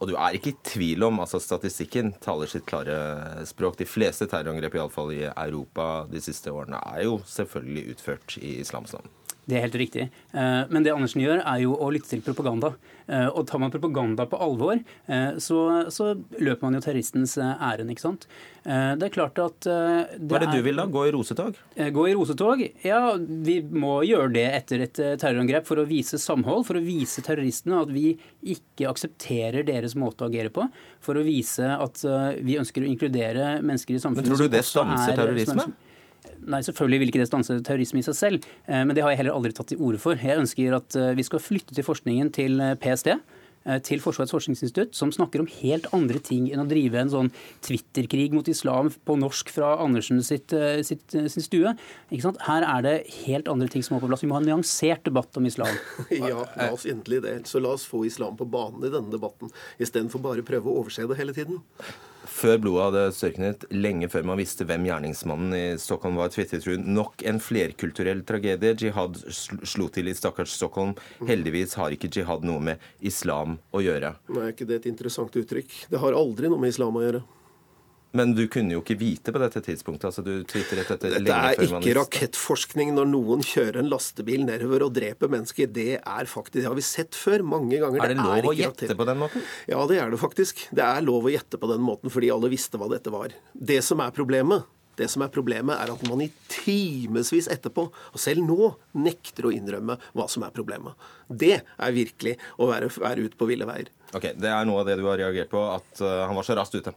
Og du er ikke i tvil om, altså statistikken taler sitt klare språk. De fleste terrorangrep, iallfall i Europa de siste årene, er jo selvfølgelig utført i islams navn. Det er helt riktig. Eh, Men det Andersen gjør, er jo å lytte til propaganda. Eh, Og tar man propaganda på alvor, eh, så, så løper man jo terroristens ærend, ikke sant. Det er klart at det Hva er det du vil da? Gå i rosetog? Gå i rosetog? Ja, vi må gjøre det etter et terrorangrep for å vise samhold, for å vise terroristene at vi ikke aksepterer deres måte å agere på, for å vise at vi ønsker å inkludere mennesker i samfunnet. Men tror du det stanser er- terrorisme? Nei, selvfølgelig vil ikke det stanse terrorisme i seg selv, eh, men det har jeg heller aldri tatt til orde for. Jeg ønsker at eh, vi skal flytte til forskningen til eh, PST. Til Forsvarets forskningsinstitutt, som snakker om helt andre ting enn å drive en sånn Twitter-krig mot islam på norsk fra Andersen sitt, sitt, sin stue. Her er det helt andre ting som må på plass. Vi må ha en nyansert debatt om islam. Ja, la oss endelig det. Så la oss få islam på banen i denne debatten, istedenfor bare å prøve å overse det hele tiden. Før blodet hadde størknet, lenge før man visste hvem gjerningsmannen i Stockholm var, tvitret hun nok en flerkulturell tragedie. Jihad slo til i stakkars Stockholm. Heldigvis har ikke jihad noe med islam å gjøre. Nei, ikke det et interessant uttrykk. Det har aldri noe med islam å gjøre. Men du kunne jo ikke vite på dette tidspunktet. altså Du tvitret dette Dette lenge er ikke rakettforskning når noen kjører en lastebil nedover og dreper mennesker. Det er faktisk, det har vi sett før mange ganger. Er det lov å gjette på den måten? Ja, det er det faktisk. Det er lov å gjette på den måten fordi alle visste hva dette var. Det som er problemet, det som er problemet er at man i timevis etterpå, og selv nå, nekter å innrømme hva som er problemet. Det er virkelig å være, være ute på ville veier. Ok, Det er noe av det du har reagert på, at uh, han var så raskt ute.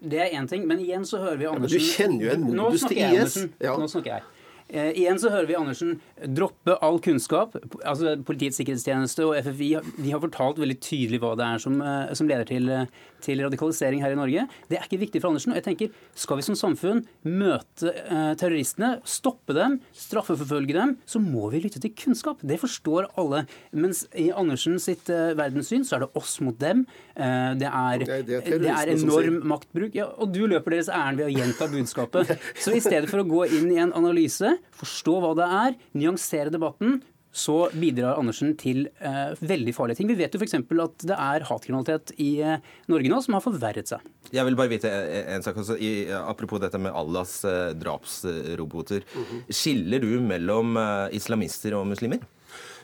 Det er én ting, men igjen så hører vi Andersen du kjenner jo en modus til IS. Ja. Nå snakker jeg. Eh, igjen så hører vi Andersen droppe all kunnskap. Altså Politiets sikkerhetstjeneste og FFI de har fortalt veldig tydelig hva det er som, eh, som leder til, eh, til radikalisering her i Norge. Det er ikke viktig for Andersen. og jeg tenker, Skal vi som samfunn møte eh, terroristene, stoppe dem, straffeforfølge dem, så må vi lytte til kunnskap. Det forstår alle. Mens i Andersen sitt eh, verdenssyn så er det oss mot dem. Eh, det, er, det er det er enorm maktbruk. Ja, og du løper deres ærend ved å gjenta budskapet. Så i stedet for å gå inn i en analyse, forstå hva det er, nyansere debatten, så bidrar Andersen til eh, veldig farlige ting. Vi vet jo f.eks. at det er hatkriminalitet i eh, Norge nå som har forverret seg. Jeg vil bare vite en, en sak også, i, Apropos dette med Allahs eh, drapsroboter. Skiller du mellom eh, islamister og muslimer?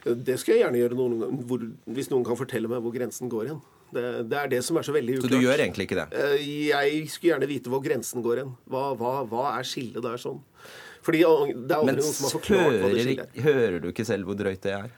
Det skal jeg gjerne gjøre noen gang, hvor, hvis noen kan fortelle meg hvor grensen går igjen. Det, det er det som er så veldig Så du gjør egentlig ikke det? Eh, Jeg skulle gjerne vite hvor grensen går hen. Hva, hva, hva er skillet der sånn? Fordi det er aldri Men noen som har forklart hva det skiller skillet er. hører du ikke selv hvor drøyt det er?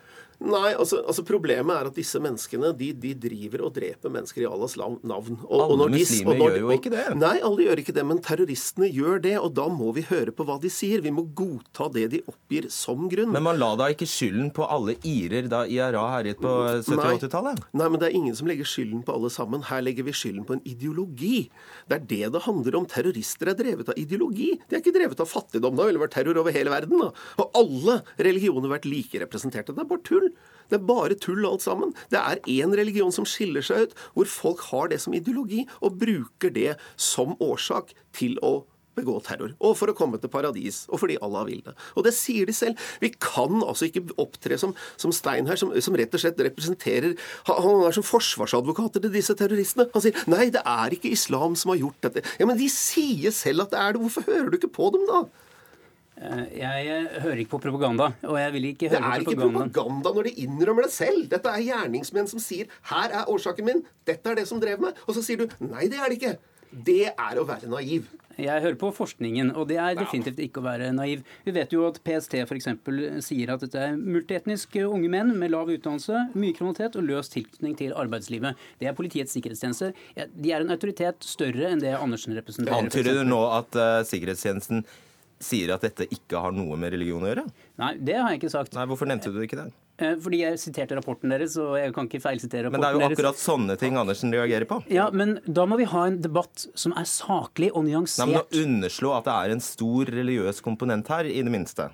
Nei, altså, altså Problemet er at disse menneskene de, de driver og dreper mennesker i Allahs navn. Og, Alle de- muslimer og når gjør jo ikke det. Nei, alle gjør ikke det, men terroristene gjør det. Og da må vi høre på hva de sier. Vi må godta det de oppgir som grunn. Men man la da ikke skylden på alle irer da IRA herjet på 70-80-tallet? Nei, men det er ingen som legger skylden på alle sammen. Her legger vi skylden på en ideologi. Det er det det handler om. Terrorister er drevet av ideologi. De er ikke drevet av fattigdom. Da ville det vært terror over hele verden. da. Og alle religioner vært like representerte. Det er bare tull. Det er bare tull alt sammen. Det er én religion som skiller seg ut, hvor folk har det som ideologi og bruker det som årsak til å begå terror. Og for å komme til paradis, og fordi Allah vil det. Og det sier de selv. Vi kan altså ikke opptre som, som Stein her, som, som, rett og slett representerer Han er som forsvarsadvokater til disse terroristene. Han sier nei, det er ikke islam som har gjort dette. Ja, Men de sier selv at det er det. Hvorfor hører du ikke på dem da? Eh, jeg eh, hører ikke på propaganda. og jeg vil ikke høre Det er ikke propaganda når de innrømmer det selv. Dette er gjerningsmenn som sier 'her er årsaken min', dette er det som drev meg. Og så sier du 'nei, det er det ikke'. Det er å være naiv. Jeg hører på forskningen, og det er definitivt ikke å være naiv. Vi vet jo at PST f.eks. sier at dette er multietniske unge menn med lav utdannelse, mye kriminalitet og løs tilknytning til arbeidslivet. Det er Politiets sikkerhetstjeneste. De er en autoritet større enn det Andersen representerer. Antyder du nå at uh, sikkerhetstjenesten sier at dette ikke har noe med religion å gjøre? Nei, det har jeg ikke sagt. Nei, Hvorfor nevnte du ikke det? Eh, fordi jeg siterte rapporten deres, og jeg kan ikke feilsitere rapporten deres. Men det er jo akkurat deres. sånne ting Andersen reagerer på. Ja, men da må vi ha en debatt som er saklig og nyansert. Nei, men Å underslå at det er en stor religiøs komponent her, i det minste.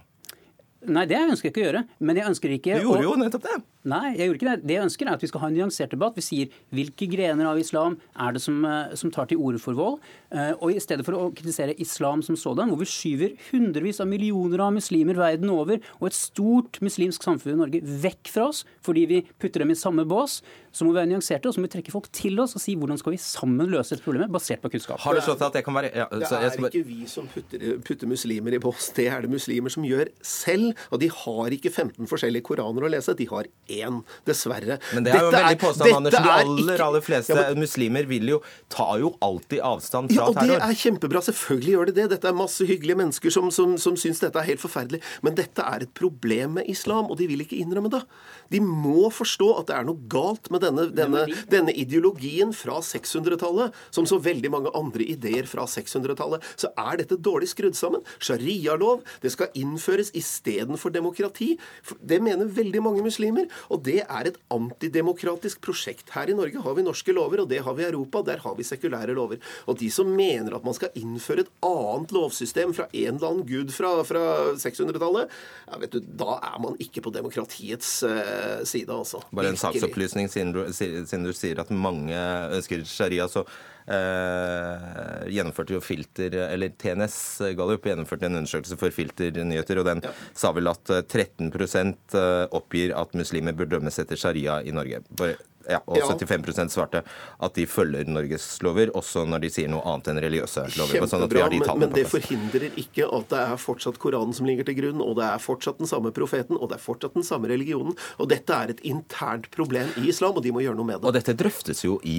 Nei, det ønsker jeg ikke å gjøre. Men jeg ønsker ikke Du gjorde å... jo nettopp det. Nei, jeg gjorde ikke det. Det jeg ønsker, er at vi skal ha en nyansert debatt. Vi sier hvilke grener av islam er det som, eh, som tar til orde for vold. Eh, og i stedet for å kritisere islam som sådan, hvor vi skyver hundrevis av millioner av muslimer verden over og et stort muslimsk samfunn i Norge vekk fra oss fordi vi putter dem i samme bås, så må vi være nyanserte og så må vi trekke folk til oss og si hvordan skal vi sammen løse dette problemet, basert på kunnskap. Har du slått at Det kan være... Ja, det er ikke vi som putter, putter muslimer i bås, det er det muslimer som gjør selv. Og de har ikke 15 forskjellige koraner å lese, de har én, dessverre. Men det er jo veldig påstand, Andersen. De aller, aller fleste ja, men, muslimer vil jo, tar jo alltid avstand fra terror. Ja, og det er kjempebra. Selvfølgelig gjør det det. Dette er masse hyggelige mennesker som, som, som syns dette er helt forferdelig. Men dette er et problem med islam, og de vil ikke innrømme det. De må forstå at det er noe galt med denne, denne, denne ideologien fra 600-tallet, som så veldig mange andre ideer fra 600-tallet. Så er dette dårlig skrudd sammen. Sharialov, det skal innføres istedenfor demokrati. Det mener veldig mange muslimer. Og det er et antidemokratisk prosjekt. Her i Norge har vi norske lover, og det har vi i Europa. Der har vi sekulære lover. Og de som mener at man skal innføre et annet lovsystem fra en eller annen gud fra, fra 600-tallet, ja, da er man ikke på demokratiets uh, side, altså. Bare en saksopplysning, siden du, siden du sier at mange ønsker sharia. så eh, gjennomførte jo Filter, eller TNS Gallup gjennomførte en undersøkelse for Filternyheter, og den ja. sa vel at 13 eh, oppgir at muslimer bør dømmes etter sharia i Norge. Bare ja, og 75% svarte at de følger Norges lover, også når de sier noe annet enn religiøse lover. Kjempebra, sånn de men, men det forhindrer ikke at det er fortsatt Koranen som ligger til grunn, og det er fortsatt den samme profeten, og det er fortsatt den samme religionen. Og dette er et internt problem i islam, og de må gjøre noe med det. Og dette drøftes jo i,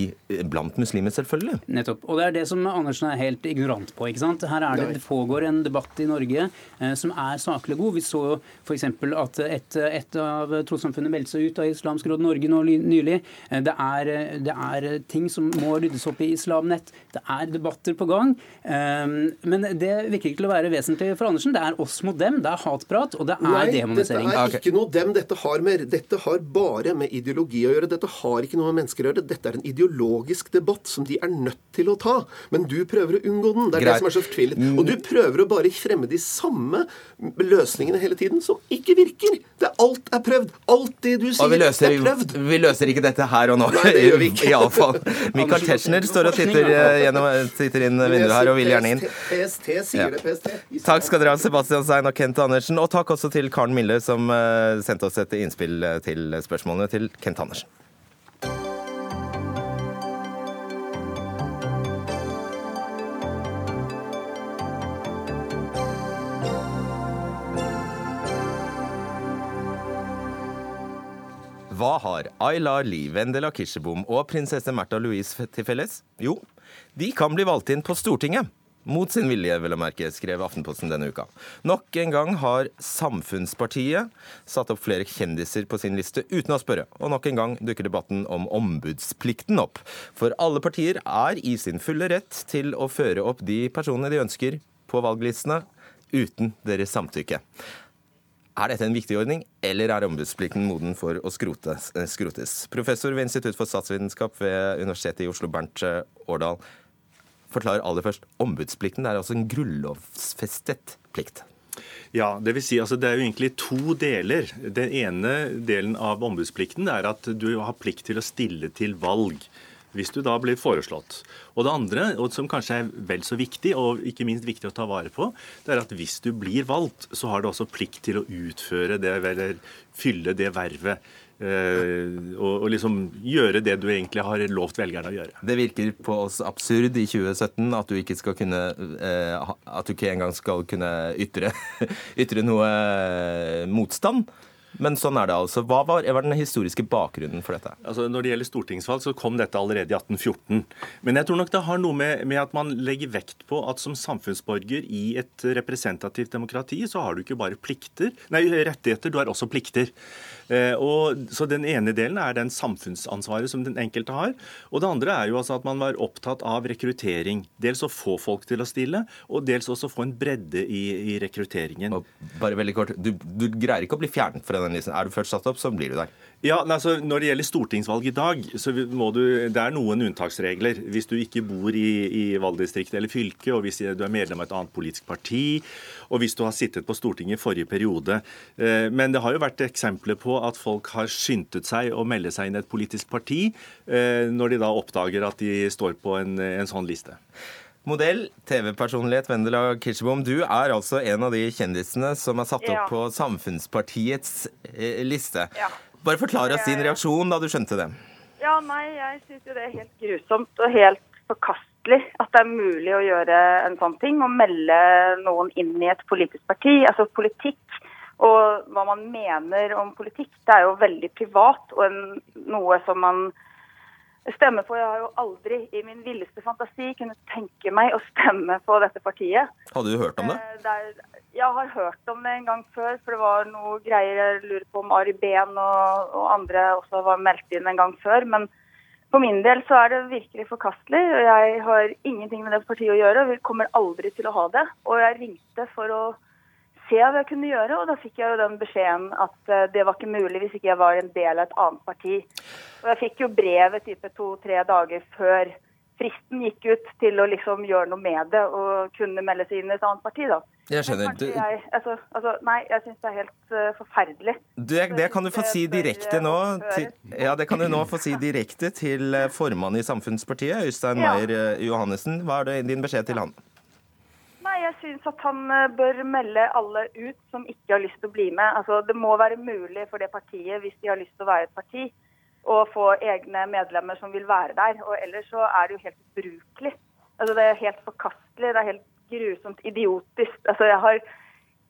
blant muslimer, selvfølgelig. Nettopp. Og det er det som Andersen er helt ignorant på. ikke sant? Her er det, det pågår en debatt i Norge eh, som er saklig god. Vi så f.eks. at et, et av trossamfunnene meldte seg ut av Islamsk Råd Norge nå nylig. Eh, det er, eh, det er, ting som må ryddes opp i Islamnett. Det er debatter på gang. Eh, men det virker ikke til å være vesentlig for Andersen. Det er oss mot dem, det er hatprat, og det er Nei, demonisering. Dette er ikke noe dem. Dette har, med, dette har bare med ideologi å gjøre. Dette har ikke noe med mennesker å gjøre. Dette er en ideologisk debatt som de er nødt til å ta. Men du prøver å unngå den. Det er Greit. det som er så fortvilet. Og du prøver å bare fremme de samme løsningene hele tiden, som ikke virker. Det, alt er prøvd. Alt det du sier, er prøvd. Vi løser ikke dette her og nå. Nei, det gjør vi ikke. Iallfall. Michael Tetzschner står og titter, eh, gjennom, titter inn vinduet her og vil gjerne inn. PST sier det, PST. Takk skal dere ha, Sebastian Sein og Kent Andersen. Og takk også til Karen Mille, som eh, sendte oss et innspill eh, til spørsmålene til Kent Andersen. Har Ayla Li, Vendela Kirsebom og prinsesse Märtha Louise til felles? Jo, de kan bli valgt inn på Stortinget. Mot sin vilje, vil jeg merke, skrev Aftenposten denne uka. Nok en gang har Samfunnspartiet satt opp flere kjendiser på sin liste uten å spørre. Og nok en gang dukker debatten om ombudsplikten opp. For alle partier er i sin fulle rett til å føre opp de personene de ønsker på valglistene, uten deres samtykke. Er dette en viktig ordning, eller er ombudsplikten moden for å? Eh, skrotes? Professor ved Institutt for statsvitenskap ved Universitetet i Oslo, Bernt eh, Årdal. Forklar aller først. Ombudsplikten er altså en grunnlovfestet plikt. Ja, det vil si altså det er jo egentlig to deler. Den ene delen av ombudsplikten er at du har plikt til å stille til valg hvis du da blir foreslått. Og det andre, og som kanskje er vel så viktig, og ikke minst viktig å ta vare på, det er at hvis du blir valgt, så har du også plikt til å utføre det, eller fylle det vervet. Eh, og, liksom gjøre det du egentlig har lovt velgerne å gjøre. Det virker på oss absurd i 2017 at du ikke, skal kunne, eh, at du ikke engang skal kunne ytre, ytre noe eh, motstand. Men sånn er det altså. Hva var, var, den historiske bakgrunnen for dette? Altså, når det gjelder stortingsvalg, så kom dette allerede i 1814. Men jeg tror nok det har noe med, med, at man legger vekt på at som samfunnsborger i et representativt demokrati, så har du ikke bare plikter, nei, rettigheter, du har også plikter. Eh, og, så Den ene delen er den samfunnsansvaret som den enkelte har. Og det andre er jo altså at man var opptatt av rekruttering. Dels å få folk til å stille, og dels også få en bredde i, i rekrutteringen. Bare veldig kort, du, du greier ikke å bli fjernet fra den listen. Er du først satt opp, så blir du der. Ja, altså Når det gjelder stortingsvalg i dag, så må du, det er noen unntaksregler. Hvis du ikke bor i, i valgdistriktet eller fylket, og hvis du er medlem av et annet politisk parti, og hvis du har sittet på Stortinget i forrige periode. Eh, men det har jo vært eksempler på at folk har skyndtet seg å melde seg inn i et politisk parti eh, når de da oppdager at de står på en, en sånn liste. Modell, TV-personlighet Vendela Kirsebom, du er altså en av de kjendisene som er satt opp ja. på Samfunnspartiets eh, liste. Ja. Bare forklar oss din reaksjon da du skjønte det. Ja, nei, Jeg syns jo det er helt grusomt og helt forkastelig at det er mulig å gjøre en sånn ting. Å melde noen inn i et politisk parti. Altså politikk og hva man mener om politikk, det er jo veldig privat og en, noe som man stemmer på. Jeg har jo aldri i min villeste fantasi kunnet tenke meg å stemme på dette partiet. Hadde du hørt om det? Eh, Der, jeg har hørt om det en gang før, for det var noe greier jeg lurer på om Ari Behn og, og, andre også var meldt inn en gang før. Men for min del så er det virkelig forkastelig. og Jeg har ingenting med det partiet å gjøre. Vi kommer aldri til å ha det. Og jeg ringte for å se hva jeg kunne gjøre, og da fikk jeg jo den beskjeden at eh, det var ikke mulig hvis ikke jeg var en del av et annet parti. Og jeg fikk jo brevet type to-tre dager før fristen gikk ut til å liksom gjøre noe med det og kunne melde seg inn i et annet parti, da. Jeg skjønner. Jeg, altså, altså, nei, jeg syns det er helt uh, forferdelig. Det, det, kan du få si direkte nå til, ja, det kan du nå få si direkte til formann i Samfunnspartiet, Øystein ja. Meyer Johannessen. Hva er det din beskjed til han? Jeg syns at han eh, bør melde alle ut som ikke har lyst til å bli med. Altså, Det må være mulig for det partiet, hvis de har lyst til å være et parti, å få egne medlemmer som vil være der. Og Ellers så er det jo helt ubrukelig. Altså, Det er helt forkastelig. Det er helt grusomt idiotisk. Altså, Jeg har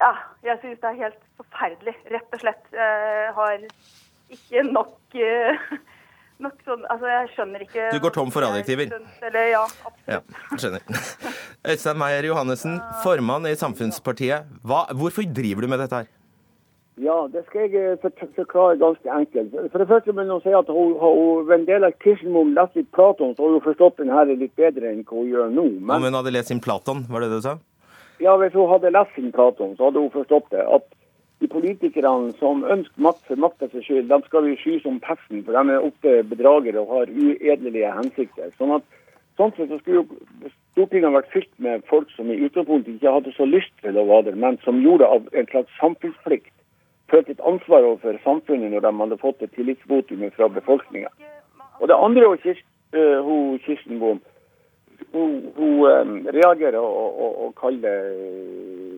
Ja, jeg syns det er helt forferdelig, rett og slett. Jeg har ikke nok uh, nok sånn Altså, jeg skjønner ikke Du går tom for adjektiver? Eller, ja, absolutt. Ja, skjønner. Øystein Meyer Johannessen, formann i Samfunnspartiet. Hva, hvorfor driver du med dette her? Ja, det skal jeg eh, forklare ganske enkelt. For det første vil jeg si at hun, hun Vendela Kirsenmoen leste litt Platon, så har hun forstått den her litt bedre enn hva hun gjør nå. Men... Om hun hadde lest sin Platon, var det det du sa? Ja, hvis hun hadde lest sin Platon, så hadde hun forstått det. At de politikerne som ønsker makt for makta sin skyld, de skal vi sky som pesten, for de er ofte bedragere og har uedelige hensikter. Sånn at sånn sett så skulle jo Stortinget vært fylt med folk som i utgangspunktet ikke hadde så lyst til å være der, men som gjorde av en slags samfunnsplikt. Følte et ansvar overfor samfunnet når de hadde fått et tillitsvotum fra befolkninga. Og det andre uh, hun Kirsten Bohm, hun, hun um, reagerer og, og, og kaller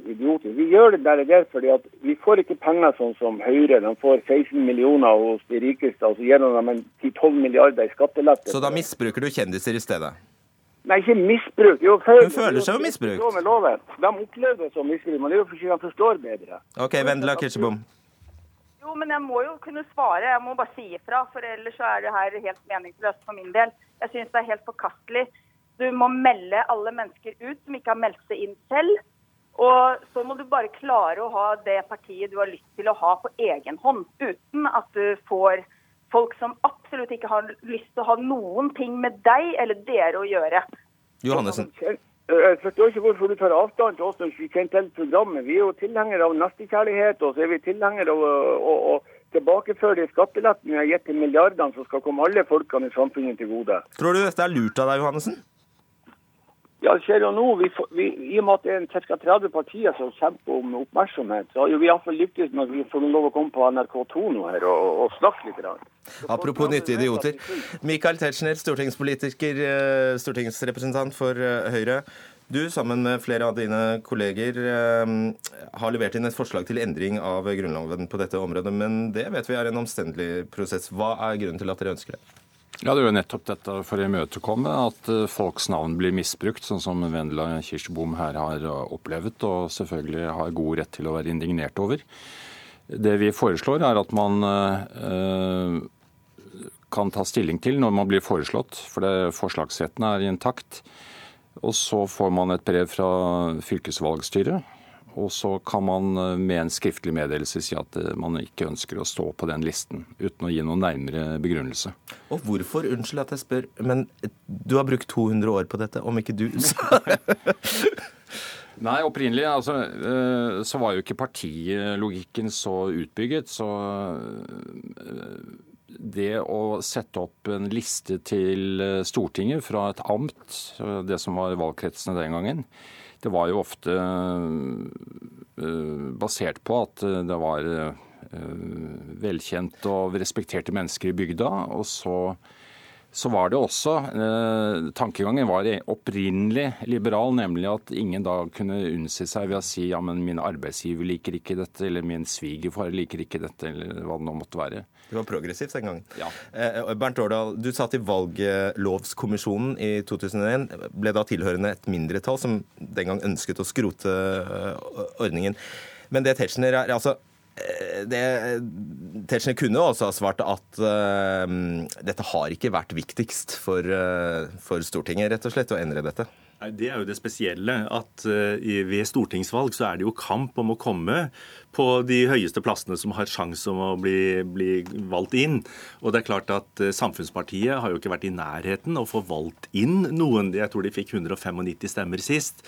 idioter. Vi gjør det der, der fordi at vi får ikke penger sånn som Høyre. De får 16 millioner hos de rikeste, og så gir de dem 10-12 milliarder i skattelette. Så da misbruker du kjendiser i stedet? Nei, ikke misbruk. Jo, Hun føler seg jo misbrukt. De opplever det som misbruk, men det er jo fordi de forstår bedre. Ok, Vendela Kirsebom. Jo, men jeg må jo kunne svare. Jeg må bare si ifra, for ellers så er det her helt meningsløst for min del. Jeg syns det er helt forkastelig. Du må melde alle mennesker ut som ikke har meldt seg inn selv. Og så må du bare klare å ha det partiet du har lyst til å ha på egen hånd, uten at du får folk som absolutt ikke har lyst til å ha noen ting med deg eller dere å gjøre. Johannessen. Jeg forstår ikke hvorfor du tar avstand til oss når vi kjenner til programmet. Vi er jo tilhengere av nestekjærlighet, og så er vi tilhengere av å, å, å tilbakeføre de skattelettene vi har gitt til milliardene som skal komme alle folkene i samfunnet til gode. Tror du dette er lurt av deg, Johannessen? Ja, skjer jo nå. Vi, vi, I og med at det er ca. 30 partier som kjemper om oppmerksomhet, så har jo vi iallfall lyktes med at vi får lov å komme på NRK2 nå her og, og, snakke litt. grann. Apropos nyttige idioter. Michael Tetzschner, stortingspolitiker, eh, stortingsrepresentant for eh, Høyre. Du, sammen med flere av dine kolleger, eh, har levert inn et forslag til endring av Grunnloven på dette området, men det vet vi er en omstendelig prosess. Hva er grunnen til at dere ønsker det? Ja, Det er jo nettopp dette for å imøtekomme at eh, folks navn blir misbrukt, sånn som Vendela Kirsebom her har eh, opplevd, og selvfølgelig har god rett til å være indignert over. Det vi foreslår, er at man eh, kan ta stilling til når man blir foreslått, for det, forslagsretten er intakt. Og så får man et brev fra fylkesvalgstyret. Og så kan man eh, med en skriftlig meddelelse si at eh, man ikke ønsker å stå på den listen, uten å gi noen nærmere begrunnelse. Og hvorfor, unnskyld at jeg spør, men du har brukt 200 år på dette, om ikke du Nei, opprinnelig altså, eh, så var jo ikke partilogikken så utbygget, så eh, det å sette opp en liste til eh, Stortinget fra et amt, eh, det som var valgkretsene den gangen, det var jo ofte eh, basert på at det var eh, velkjente og respekterte mennesker i bygda. Og så, så var det også eh, Tankegangen var opprinnelig liberal, nemlig at ingen da kunne unnsi seg ved å si ja, men min arbeidsgiver liker ikke dette, eller min svigerfar liker ikke dette, eller hva det nå måtte være. Det var progressivt den gangen. Eh, Bernt Årdal, du satt i valglovskommisjonen i 2001. Ble da tilhørende et mindretall som den gang ønsket å skrote eh, ordningen. Men det Tetzschner er altså det, Tetzschner kunne også ha svart at uh, dette har ikke vært viktigst for, uh, for Stortinget, rett og slett, å endre dette. Nei, Det er jo det spesielle. at uh, Ved stortingsvalg så er det jo kamp om å komme på de høyeste plassene som har sjanse om å bli, bli valgt inn. Og det er klart at eh, Samfunnspartiet har jo ikke vært i nærheten å få valgt inn noen. Jeg tror de fikk 195 stemmer sist.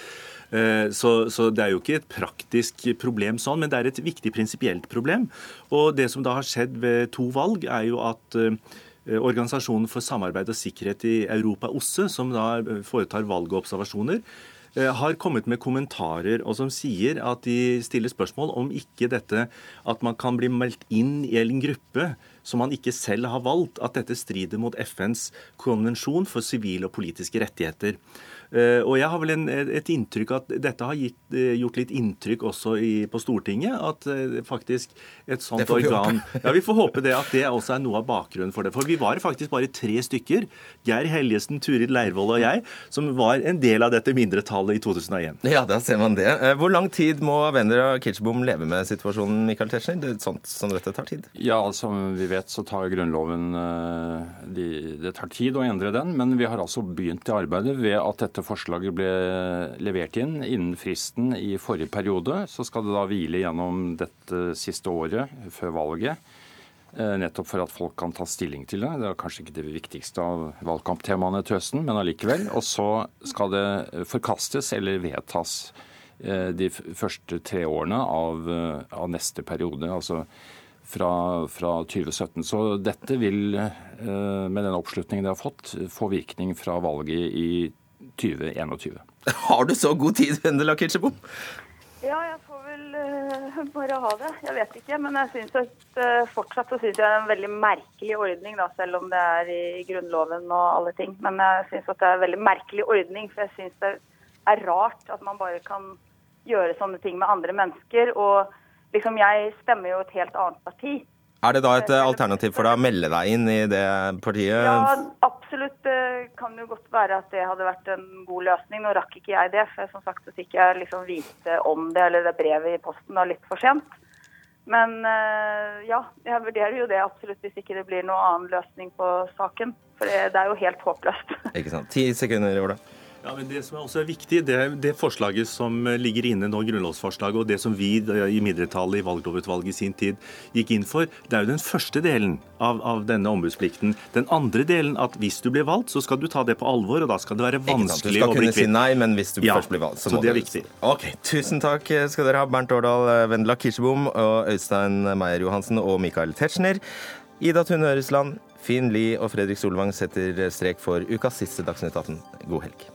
Eh, Så, så det er jo ikke et praktisk problem sånn, men det er et viktig prinsipielt problem. Og det som da har skjedd ved to valg, er jo at eh, Organisasjonen for samarbeid og sikkerhet i Europa, OSSE, som da foretar valg og observasjoner, har kommet med kommentarer og som sier at de stiller spørsmål om ikke dette at man kan bli meldt inn i en gruppe som man ikke selv har valgt, at dette strider mot FNs konvensjon for sivile og politiske rettigheter. Eh, Og jeg har vel en, et inntrykk at dette har gitt, eh, gjort litt inntrykk også i, på Stortinget. At eh, faktisk et sånt organ. Ja, Vi får håpe det at det også er noe av bakgrunnen for det. For vi var faktisk bare tre stykker, Geir Helgesen, Turid Leirvoll og jeg, som var en del av dette mindretallet i 2001. Ja, da ser man det. Hvor lang tid må Vendela Kirsebom leve med situasjonen, Michael Tetzschner? Det, er sånt som dette tar tid. Ja, som vi vet så tar Grunnloven de, Det tar tid å endre den, men vi har altså begynt det arbeidet ved at dette forslaget ble levert inn innen fristen i forrige periode. Så skal det da hvile gjennom dette siste året før valget. eh, Nettopp for at folk kan ta stilling til det. Det er kanskje ikke det viktigste av valgkamptemaene til høsten, men allikevel. Og så skal det forkastes eller vedtas eh, de første tre årene av, eh, av neste periode. altså fra, fra 2017. Så dette vil, med den oppslutningen det har fått, få virkning fra valget i 2021. Har du så god tid, Vendela Kirsebom? Ja, jeg får vel eh, bare ha det. Jeg vet ikke. Men jeg synes at eh, fortsatt så synes jeg det er en veldig merkelig ordning, da, selv om det er i Grunnloven og alle ting. Men jeg synes at det er en veldig merkelig ordning, for jeg synes det er rart at man bare kan gjøre sånne ting med andre mennesker. Og liksom, jeg stemmer jo et helt annet parti. Er det da et eh, alternativ for deg å melde deg inn i det partiet? Ja, absolutt. Det kan jo godt være at det hadde vært en god løsning. Nå rakk ikke jeg det, for som sagt så fikk jeg liksom vite om det, eller det brevet i posten da litt for sent. Men eh, ja, jeg vurderer jo det absolutt hvis ikke det blir noen annen løsning på saken. For det, det er jo helt håpløst. Ikke sant. Ti sekunder, Ola. Ja, men Det som også er viktig, det er det forslaget som ligger inne nå, grunnlovsforslaget, og det som vi i mindretallet i valglovutvalget i sin tid gikk inn for, det er jo den første delen av, av denne ombudsplikten. Den andre delen at hvis du blir valgt, så skal du ta det på alvor, og da skal det være vanskelig å Ikke sant? Du skal kunne si nei, men hvis du Ja, først blir valgt, så, så må det er viktig. Ok, Tusen takk skal dere ha, Bernt Årdal, Vendela Kirsebom og Øystein Meier Johansen og Michael Tetzschner. Ida Tune Øresland, Finn Lie og Fredrik Solvang setter strek for ukas siste Dagsnytt 18. God helg.